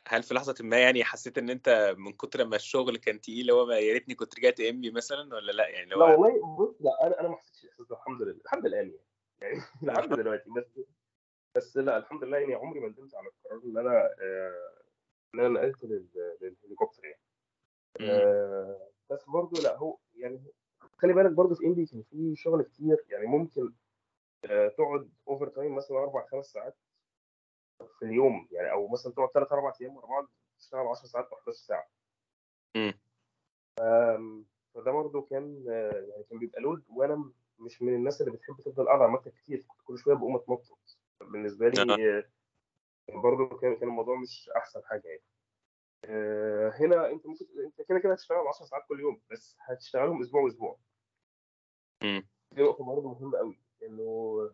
هل في لحظة ما يعني حسيت إن أنت من كتر ما الشغل كان تقيل هو يا ريتني كنت رجعت MB مثلا ولا لا؟ يعني اللي لا والله بص لا أنا أنا ما حسيتش الاحساس ده الحمد لله لحد الآن يعني. يعني لحد دلوقتي بس بس لا الحمد لله يعني عمري ما ندمت على القرار ان أنا آه، ان أنا نقلت لل- للهليكوبتر يعني. آه، بس برضو لا هو يعني خلي بالك برضو في إندي كان في شغل كتير يعني ممكن آه، تقعد overtime مثلا أربع خمس ساعات في اليوم يعني أو مثلا تقعد ثلاث أربع أيام ورا بعض تشتغل 10 ساعات أو 11 ساعة. امم فده برضه كان آه، يعني كان بيبقى load وأنا مش من الناس اللي بتحب تفضل قاعدة على المكتب كتير كنت كل شوية بقوم أتنطط. بالنسبة لي آه، برضه كان كان الموضوع مش أحسن حاجة يعني. آه، هنا أنت ممكن أنت كده كده هتشتغل 10 ساعات كل يوم بس هتشتغلهم أسبوع وأسبوع. دي نقطة برضه مهمة قوي إنه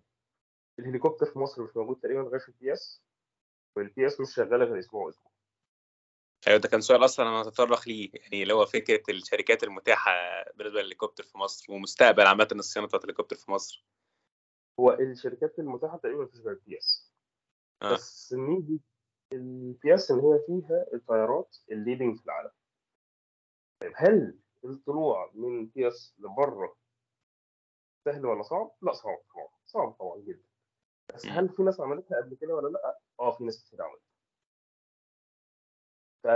الهليكوبتر في مصر مش موجود تقريبا غير في ال PS وال PS مش شغالة غير أسبوع وأسبوع. أيوه ده كان سؤال أصلا أنا هتطرق ليه يعني اللي هو فكرة الشركات المتاحة بالنسبة للهليكوبتر في مصر ومستقبل عامة الصيانة بتاعت الهليكوبتر في مصر. هو الشركات المتاحة تقريبا مفيش غير ال PS آه. بس ميزة ال PS إن هي فيها الطيارات ال leading في العالم طيب هل الطلوع من PS لبره سهل ولا صعب؟ لا صعب طبعا صعب طبعا جدا بس. هل في ناس عملتها قبل كده ولا لا؟ آه في ناس كتير عملتها ف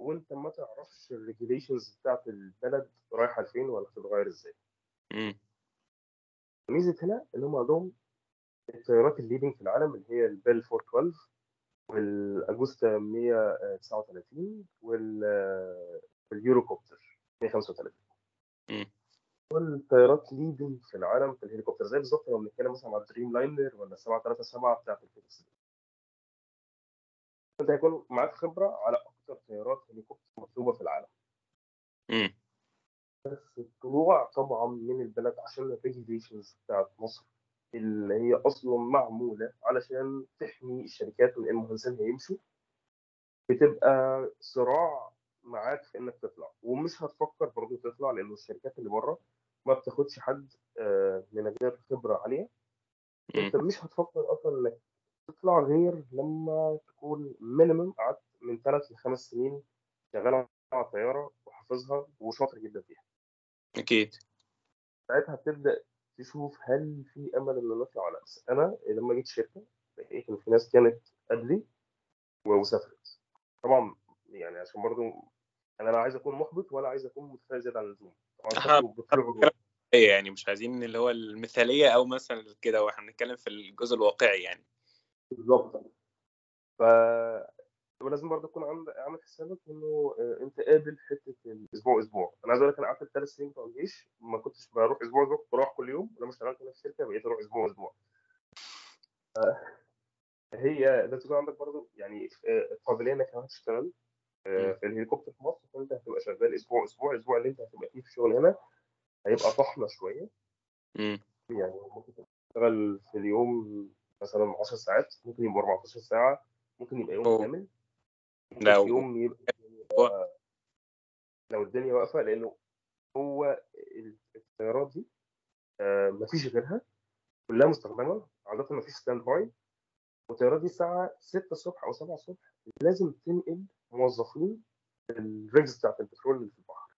وأنت ما تعرفش ال regulations بتاعت البلد رايحة لفين ولا هتتغير إزاي ميزة هنا إن هم عندهم الطيارات ال leading في العالم اللي هي ال Bell 412 وال Agusta 139 وال وال Eurocopter 135 مم. والطيارات leading في العالم في الهليكوبتر زي بالظبط لما بنتكلم مثلا على ال Dreamliner ولا 737 بتاعت الفيكس أنت هيكون معاك خبرة على أكتر طيارات هليكوبتر مطلوبة في العالم. امم بس الطلوع طبعا من البلد عشان ال regulations بتاعت مصر اللي هي أصلا معمولة علشان تحمي الشركات من المهندسين هيمشوا. بتبقى صراع معاك في إنك تطلع ومش هتفكر برضه تطلع لأن الشركات اللي بره ما بتاخدش حد آه، من غير خبرة عالية. أنت مش هتفكر أصلا إنك تطلع غير لما تكون minimum قعدت من ثلاث لخمس سنين شغال على الطياره وحافظها وشاطر جدا فيها. أكيد. ساعتها بتبدا تشوف هل في أمل إن نطلع ولا لأ. بس أنا لما جيت شركه لقيت إن في ناس كانت قبلي وسافرت. طبعا يعني عشان برضو أنا لا عايز أكون محبط ولا عايز أكون متفائل زياده عن اللزوم. طبعا. إيه يعني مش عايزين اللي هو المثالية أو مثلا كده وإحنا بنتكلم في الجزء الواقعي يعني. بالظبط. ف ولازم برضه تكون عامل حسابك إنه آه، أنت قابل حتة الأسبوع أسبوع. أنا عايز أقول لك أنا قعدت الثلاث سنين بتوع الجيش ما كنتش بروح أسبوع أسبوع كنت بروح كل يوم ولما اشتغلت في الشركة بقيت أروح أسبوع أسبوع. هي لازم تكون عندك برضه يعني آه، قابلية إنك لما تشتغل آه،. في الهليكوبتر في مصر فأنت هتبقى شغال أسبوع أسبوع الأسبوع اللي أنت هتبقى فيه في الشغل هنا هيبقى طحنه شوية. يعني ممكن تشتغل في اليوم مثلا 10 ساعات ممكن يبقى 14 ساعة ممكن يبقى يوم. كامل. في يوم يبقى لو الدنيا واقفة لأنه هو الطيارات دي آه، مفيش غيرها كلها مستخدمة عاده مفيش standby والطيارات دي الساعة 6 الصبح أو 7 الصبح لازم تنقل موظفين ال rigs بتاعت البترول اللي في البحر.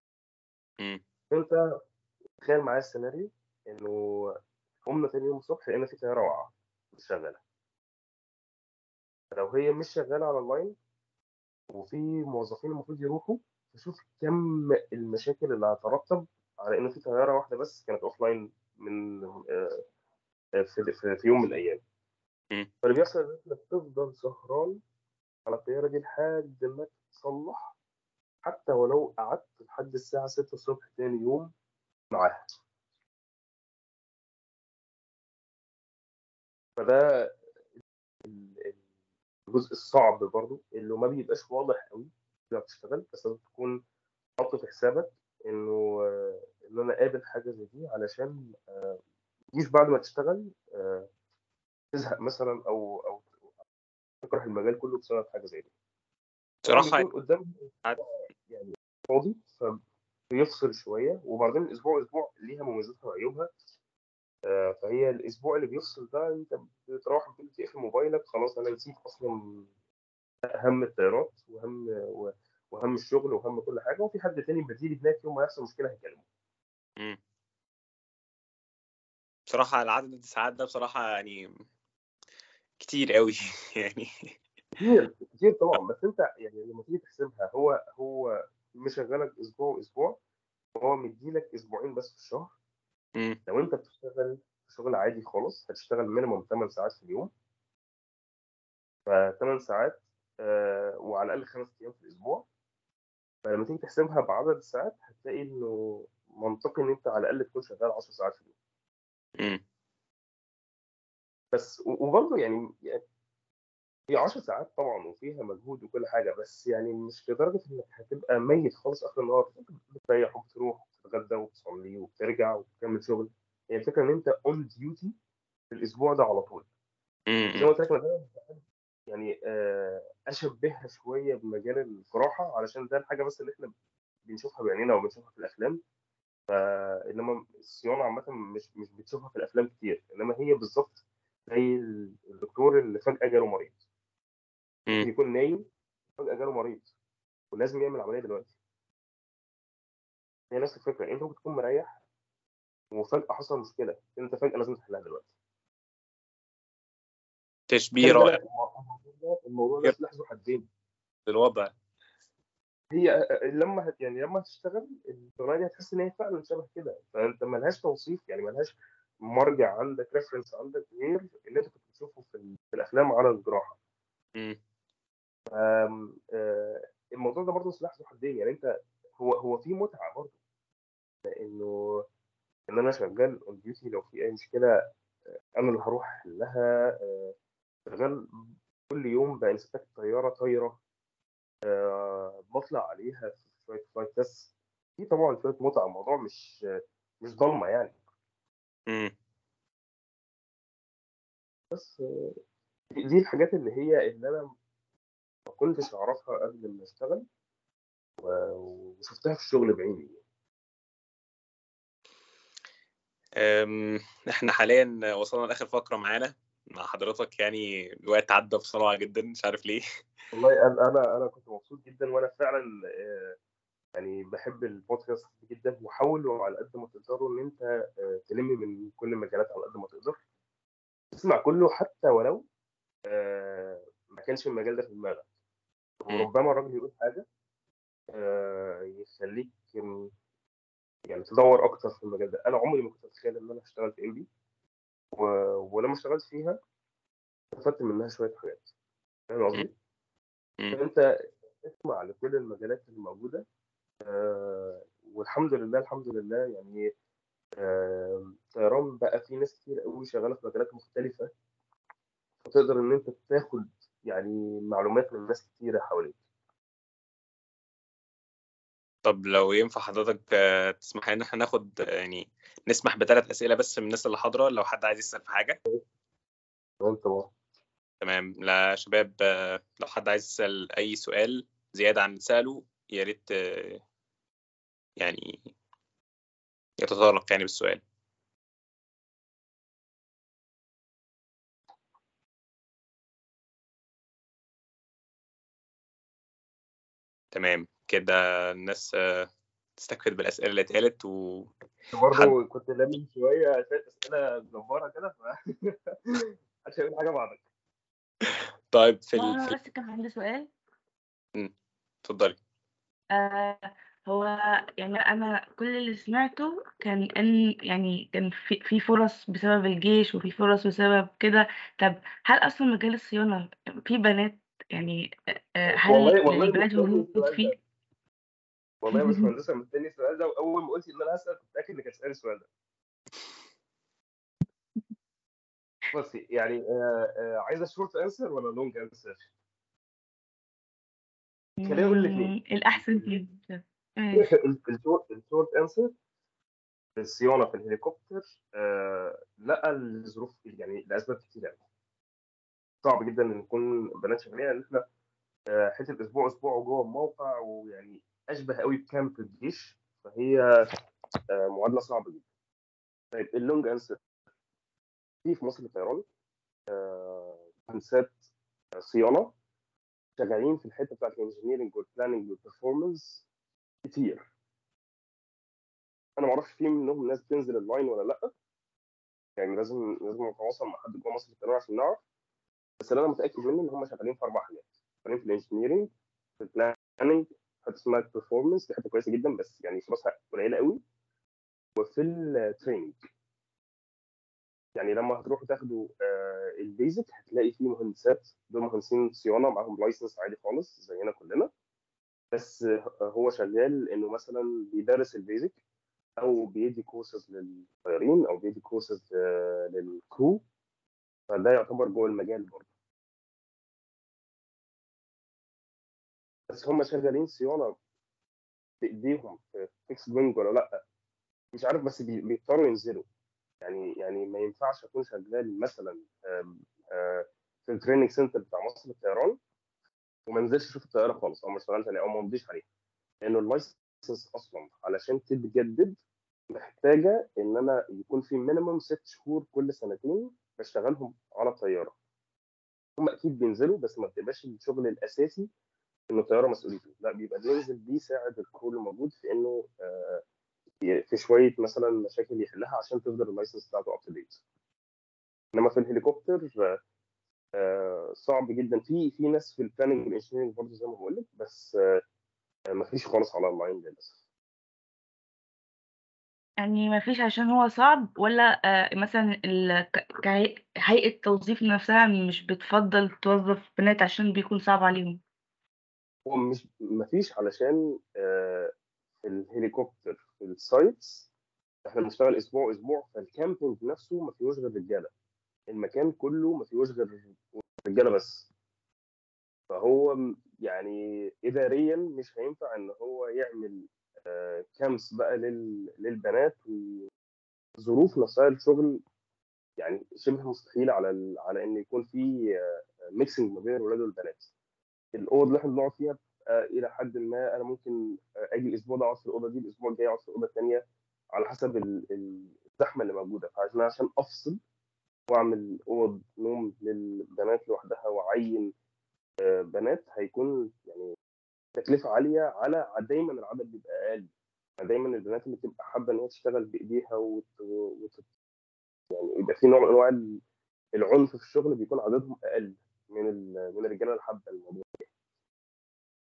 امم انت تخيل معايا السيناريو إنه قمنا تاني يوم الصبح لقينا في طيارة واقعة مش شغالة. لو هي مش شغالة على ال line وفي موظفين المفروض يروحوا تشوف كم المشاكل اللي هترتب على ان في طيارة واحدة بس كانت offline من آه، في, يوم من الأيام. فاللي بيحصل إن انت بتفضل سهران على الطيارة دي لحد ما تتصلح حتى ولو قعدت لحد الساعة 6 الصبح تاني يوم معاها فده الجزء الصعب برضو اللي ما بيبقاش واضح قوي لما بتشتغل بس لازم تكون حاطط في حسابك إنه آه، إن أنا قابل حاجة زي دي علشان آه، مش بعد ما تشتغل آه، تزهق مثلا أو أو تكره المجال كله بسبب حاجة زي دي. صراحة قدام يعني فاضي فبيفصل شوية وبعدين الأسبوع أسبوع ليها مميزاتها وعيوبها. فهي الأسبوع اللي بيفصل ده أنت بتروح البيت تقفل موبايلك خلاص أنا نسيت أصلا هم الطيارات وهم وهم الشغل وهم كل حاجة وفي حد تاني بديلي هناك يوم ما يحصل مشكلة هيكلمه. امم بصراحة العدد الساعات ده بصراحة يعني كتير قوي يعني. كتير كتير طبعا بس أنت يعني لما تيجي تحسبها هو هو مشغلك أسبوع وأسبوع وهو مديلك أسبوعين بس في الشهر لو انت بتشتغل شغل عادي خالص هتشتغل مينيموم 8 ساعات في اليوم. فثمان ساعات آه، وعلى الأقل خمس أيام في الأسبوع. فلما تيجي تحسبها بعدد الساعات هتلاقي إنه منطقي إن أنت على الأقل تكون شغال 10 ساعات في اليوم. بس وبرضه يعني هي 10 ساعات طبعا وفيها مجهود وكل حاجة بس يعني مش لدرجة إنك هتبقى ميت خالص آخر النهار. بتريح وبتروح. وتتغدى وتصلي وبترجع وبتكمل شغل. هي الفكرة إن أنت on duty في الأسبوع ده على طول. زي ما قلت لك أنا يعني آه، اشبهها شوية بمجال الجراحة علشان ده الحاجة بس اللي إحنا بنشوفها بعينينا وبنشوفها في الأفلام. إنما الصيانة عامة مش مش بتشوفها في الأفلام كتير. إنما هي بالظبط زي الدكتور اللي فجأة جاله مريض. يكون نايم فجأة جاله مريض. ولازم يعمل عملية دلوقتي. هي نفس الفكرة. انت ممكن تكون مريح وفجأة حصل مشكلة. انت فجأة لازم تحلها دلوقتي. تشبيه رائع. الموضوع ده سلاح ذو حدين. للوضع. هي لما هت يعني لما هتشتغل الشغلانة دي هتحس إن هي فعلا شبه كده. فأنت ملهاش توصيف يعني ملهاش مرجع عندك reference عندك غير اللي أنت كنت بتشوفه في, في الأفلام على الجراحة. امم الموضوع ده برضه سلاح ذو حدين. يعني أنت هو هو في متعة برضه. انه إن أنا شغال on duty لو في أي مشكلة أنا اللي هروح أحلها آه، شغال كل يوم ب inspect طيارة طايرة آه، بطلع عليها في شوية flight test في طبعا شوية متعة الموضوع مش مش ضلمة يعني. امم بس آه، دي الحاجات اللي هي اللي أنا ما كنتش أعرفها قبل ما أشتغل. وشفتها في الشغل بعيني. إحنا حاليا وصلنا لآخر فقرة معانا. مع حضرتك يعني الوقت عدى بسرعة جدا مش عارف ليه. والله أنا أنا كنت مبسوط جدا وأنا فعلا آه، يعني بحب البودكاست جدا وحاولوا على قد ما تقدروا إن أنت آه، تلم من كل المجالات على قد ما تقدر. تسمع كله حتى ولو آه، ما كانش المجال ده في دماغك. وربما الراجل يقول حاجة يخليك إن- يعني تدور أكتر في المجال ده. أنا عمري ما كنت أتخيل إن أنا هشتغل في إم بي ولما اشتغلت فيها استفدت منها شوية حاجات. فاهم قصدي؟ فانت اسمع لكل المجالات اللي موجودة آه، والحمد لله الحمد لله يعني آه، طيران بقى في ناس كتير قوي شغالة في مجالات مختلفة فتقدر إن أنت تاخد يعني معلومات من ناس كتيرة حواليك. طب لو ينفع حضرتك آه، تسمح لنا إحنا ناخد آه، يعني نسمح بثلاث أسئلة بس من الناس اللي حاضرة لو حد عايز يسأل في حاجة. بقى تمام. لا شباب آه، لو حد عايز يسأل أي سؤال زيادة عن اللي سأله يا ريت يعني يتطرق يعني بالسؤال. تمام. كده الناس آه، تستكفد بالأسئلة اللي اتقالت و برضه كنت لامم شوية عشان أسئلة جبارة كده ف عشان أقول حاجة بعدك. طيب في ال... بس كان عندي سؤال. اتفضلي. آه هو يعني أنا كل اللي سمعته كان إن يعني كان في, في فرص بسبب الجيش وفي فرص بسبب كده. طب هل أصلا مجال الصيانة في بنات يعني آه هل والله والله البنات موجود؟ فيه والله يا باشمهندسه مستني السؤال ده وأول ما قلت إن أنا هسأل كنت متأكد انك هتسالي السؤال ده. بصي يعني آه آه عايزة short answer ولا long answer؟ الاثنين مم، الأحسن فيه ماشي. ال short answer الصيانه في الهليكوبتر آه لقى الظروف يعني لأسباب كتير قوي صعب جدا إن نكون بنات شغالين إن إحنا آه، حتة أسبوع أسبوع جوه الموقع ويعني أشبه قوي ب camp الجيش فهي آه، معادله صعبة جدا. طيب ال long answer في في مصر الطيران آه، مهندسات صيانة شغالين في الحتة بتاعت ال engineering وال planning وال performance كتير. أنا ما أعرفش في منهم ناس بتنزل ال line ولا لأ. يعني لازم لازم نتواصل مع حد جوه مصر الطيران عشان نعرف. بس اللي أنا متأكد منه إن هم شغالين في أربع حاجات. شغالين في ال engineering في ال planning حتة اسمها ال performance دي حتة كويسة جدا بس يعني فلوسها قليلة قوي. وفي ال training يعني لما هتروحوا تاخدوا آه، ال basic هتلاقي فيه مهندسات دول مهندسين صيانة معاهم license عادي خالص زينا كلنا. بس آه، هو شغال إنه مثلا بيدرس ال basic أو بيدي كورسز للطيارين أو بيدي courses لل crew فده يعتبر جوه المجال برضه. بس هم شغالين صيانة بإيديهم في فيكس وينج ولا لأ؟ مش عارف بس بي- بيضطروا ينزلوا. يعني يعني ما ينفعش أكون شغال مثلا آه، في ال training center بتاع مصر للطيران وما انزلش أشوف الطيارة خالص أو ما اشتغلش عليها أو ما امضيش عليها. لأنه ال license أصلا علشان تتجدد محتاجة إن أنا يكون في minimum ست شهور كل سنتين بشتغلهم على الطياره هم أكيد بينزلوا بس ما بتبقاش الشغل الأساسي إنه الطياره مسؤوليته. لا بيبقى بينزل بيساعد ال crew اللي موجود في إنه آه، في شوية مثلا مشاكل يحلها عشان تفضل ال license بتاعته up to date إنما في الهليكوبتر آه، صعب جدا. في في ناس في ال planning وال engineering برضه زي ما بقول لك بس ما فيش خالص على ال line للأسف. يعني ما فيش عشان هو صعب؟ ولا آه، مثلا هيئة التوظيف نفسها مش بتفضل توظف بنات عشان بيكون صعب عليهم؟ هو مش ما فيش علشان آه، في الهليكوبتر في ال sites إحنا بنشتغل أسبوع أسبوع فال camping نفسه ما فيهوش غير رجالة. المكان كله ما فيهوش غير رجالة بس. فهو يعني اداريا مش هينفع إن هو يعمل آه، كامس بقى لل- للبنات وظروف نفسها الشغل يعني شبه مستحيلة على على إن يكون في mixing ما بين الولاد والبنات. الاوض اللي إحنا بنقعد فيها إلى حد ما أنا ممكن أجي الأسبوع ده في الأوضة دي الأسبوع الجاي في الأوضة الثانية على حسب ال- ال- الزحمة اللي موجودة. فعشان عشان أفصل وأعمل أوض نوم للبنات لوحدها وأعين آه، بنات هيكون يعني تكلفة عالية على دايما العدد بيبقى أقل. دايما البنات اللي بتبقى حابة إن هي تشتغل بإيديها وت... وت... يعني يبقى في نوع من أنواع ال- العنف في الشغل بيكون عددهم أقل من ال... من الرجالة اللي حابه الموضوع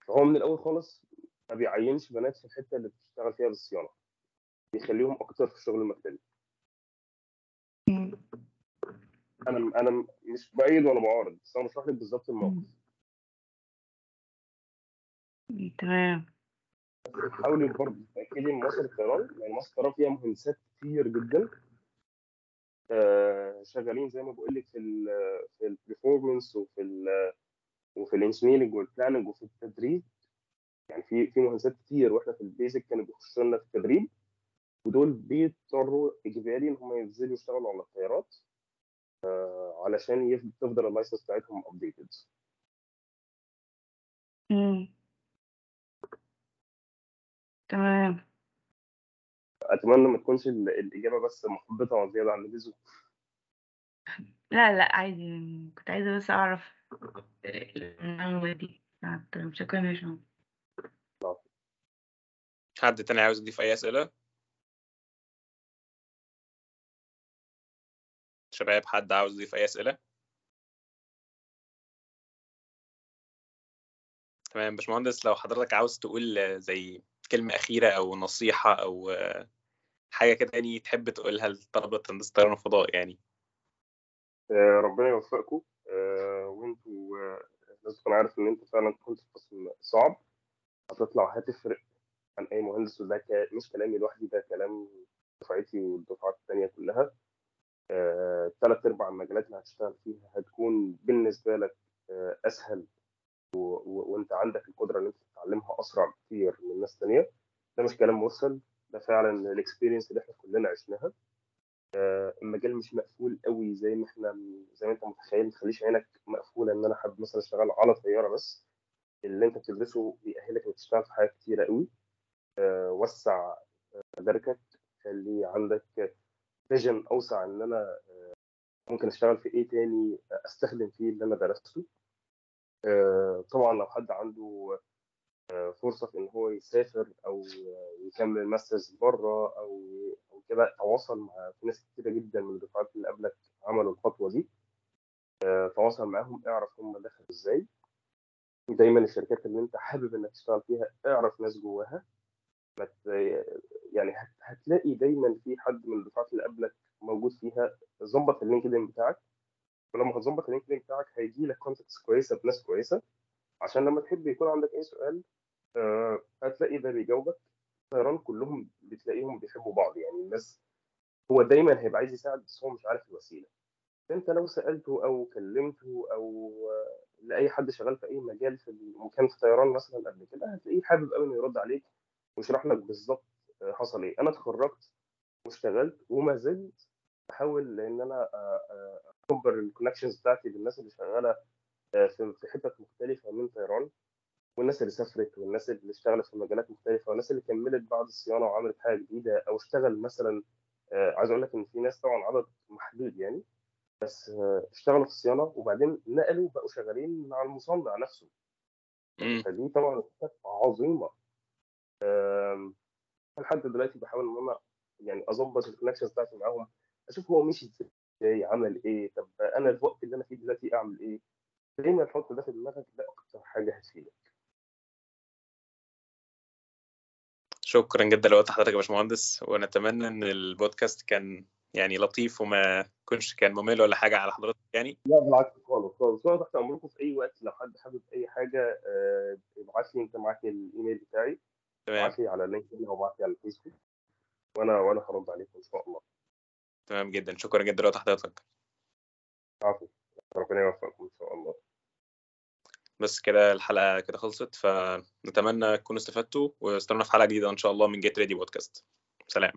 فهو من الأول خالص ما بيعينش بنات في الحتة اللي بتشتغل فيها بالصيانة. بيخليهم أكتر في الشغل المكتبي. أنا أنا مش بايد ولا بعارض بس أنا بشرح لك بالظبط الموقف. تمام. حاولي برضه تاكدي ان مصر الطيران يعني مصر الطيران فيها مهندسات كتير جدا. آه، شغالين زي ما بقول لك في ال في البرفورمانس وفي ال وفي ال engineering وال planning وفي التدريب. يعني في في مهندسات كتير وإحنا في ال basic كانوا بيخشوا لنا في التدريب. ودول بيضطروا إجباري إن هم ينزلوا يشتغلوا على الطيارات آه، علشان تفضل ال license بتاعتهم updated. تمام. أتمنى ما تكونش ال- الإجابة بس محبطة وزيادة عن اللزوم. لا لا عادي كنت عايزة بس أعرف. حد تاني عاوز يضيف أي أسئلة؟ شباب حد عاوز يضيف أي أسئلة؟ تمام باشمهندس لو حضرتك عاوز تقول زي كلمة أخيرة أو نصيحة أو حاجة كده يعني تحب تقولها لطلبة هندسة الطيران والفضاء يعني. آه، ربنا يوفقكم. وانتوا آه، لازم تكون عارف إن انت فعلا كنت في قسم صعب هتطلع هتفرق عن أي مهندس وده ك- مش كلامي لوحدي ده كلام دفعتي والدفعات التانية كلها. آه، تلات ارباع المجالات اللي هتشتغل فيها هتكون بالنسبة لك آه، أسهل و... و... وانت عندك القدرة إن انت تتعلمها أسرع بكتير من ناس تانية. ده مش كلام مرسل ده فعلا ال experience اللي إحنا كلنا عشناها. آه، المجال مش مقفول قوي زي ما إحنا زي ما انت متخيل. ما تخليش عينك مقفولة إن أنا حابب مثلا اشتغل على طيارة بس اللي أنت بتدرسه بيأهلك إنك تشتغل في حاجات كتيرة قوي. آه، وسع مداركك خلي عندك vision أوسع إن أنا آه، ممكن أشتغل في إيه تاني آه، أستخدم فيه اللي أنا درسته. آه، طبعا لو حد عنده آه، فرصة في إن هو يسافر أو آه، يكمل ماسترز بره أو كده تواصل مع ناس كتيرة جدا من الدفعات اللي قبلك عملوا الخطوة دي. آه، تواصل معاهم اعرف هم دخلوا إزاي. دايما الشركات اللي أنت حابب إنك تشتغل فيها اعرف ناس جواها. يعني هت- هتلاقي دايما في حد من الدفعات اللي قبلك موجود فيها. ظبط ال LinkedIn بتاعك. ولما هتظبط ال LinkedIn بتاعك هيجي لك contacts كويسة بناس كويسة. عشان لما تحب يكون عندك أي سؤال آه، هتلاقي ده بيجاوبك. الطيران كلهم بتلاقيهم بيحبوا بعض يعني الناس هو دايما هيبقى عايز يساعد بس هو مش عارف الوسيلة. أنت لو سألته أو كلمته أو لأي حد شغال في أي مجال في مكان في طيران مثلا قبل كده هتلاقيه حابب قوي إنه يرد عليك ويشرح لك بالظبط حصل إيه. أنا اتخرجت واشتغلت وما زلت بحاول إن أنا أكبر الكونكشنز بتاعتي بالناس اللي شغالة في حتت مختلفة من طيران. والناس اللي سافرت والناس اللي اشتغلت في مجالات مختلفة والناس اللي كملت بعد الصيانة وعملت حاجة جديدة أو اشتغل مثلا آه، عايز أقول لك إن في ناس طبعا عدد محدود يعني بس آه، اشتغلوا في الصيانة وبعدين نقلوا بقوا شغالين مع المصنع نفسه. فدي طبعا عظيمة. آم، لحد دلوقتي بحاول إن أنا يعني أظبط الكونكشنز بتاعتي معاهم أشوف هو مشي إزاي عمل إيه طب أنا الوقت اللي أنا فيه دلوقتي أعمل إيه؟ دايما تحط ده في دماغك ده أكتر حاجة هتفيدك. شكرا جدا لوقت حضرتك يا باشمهندس ونتمنى إن البودكاست كان يعني لطيف وما يكونش كان ممل ولا حاجة على حضرتك يعني. لا بالعكس خالص خالص. تحت أمركم في أي وقت لو حد حابب أي حاجة آه، ابعت لي أنت معاك الإيميل بتاعي. تمام. ابعت لي على LinkedIn أو ابعت لي على الفيسبوك وأنا وأنا هرد عليكم إن شاء الله. تمام جدا. شكرا جدا لوقت حضرتك. عفوا ربنا يوفقكم إن شاء الله. بس كده الحلقة كده خلصت فنتمنى تكونوا استفدتوا وأستنونا في حلقة جديدة إن شاء الله من Get Ready Podcast سلام.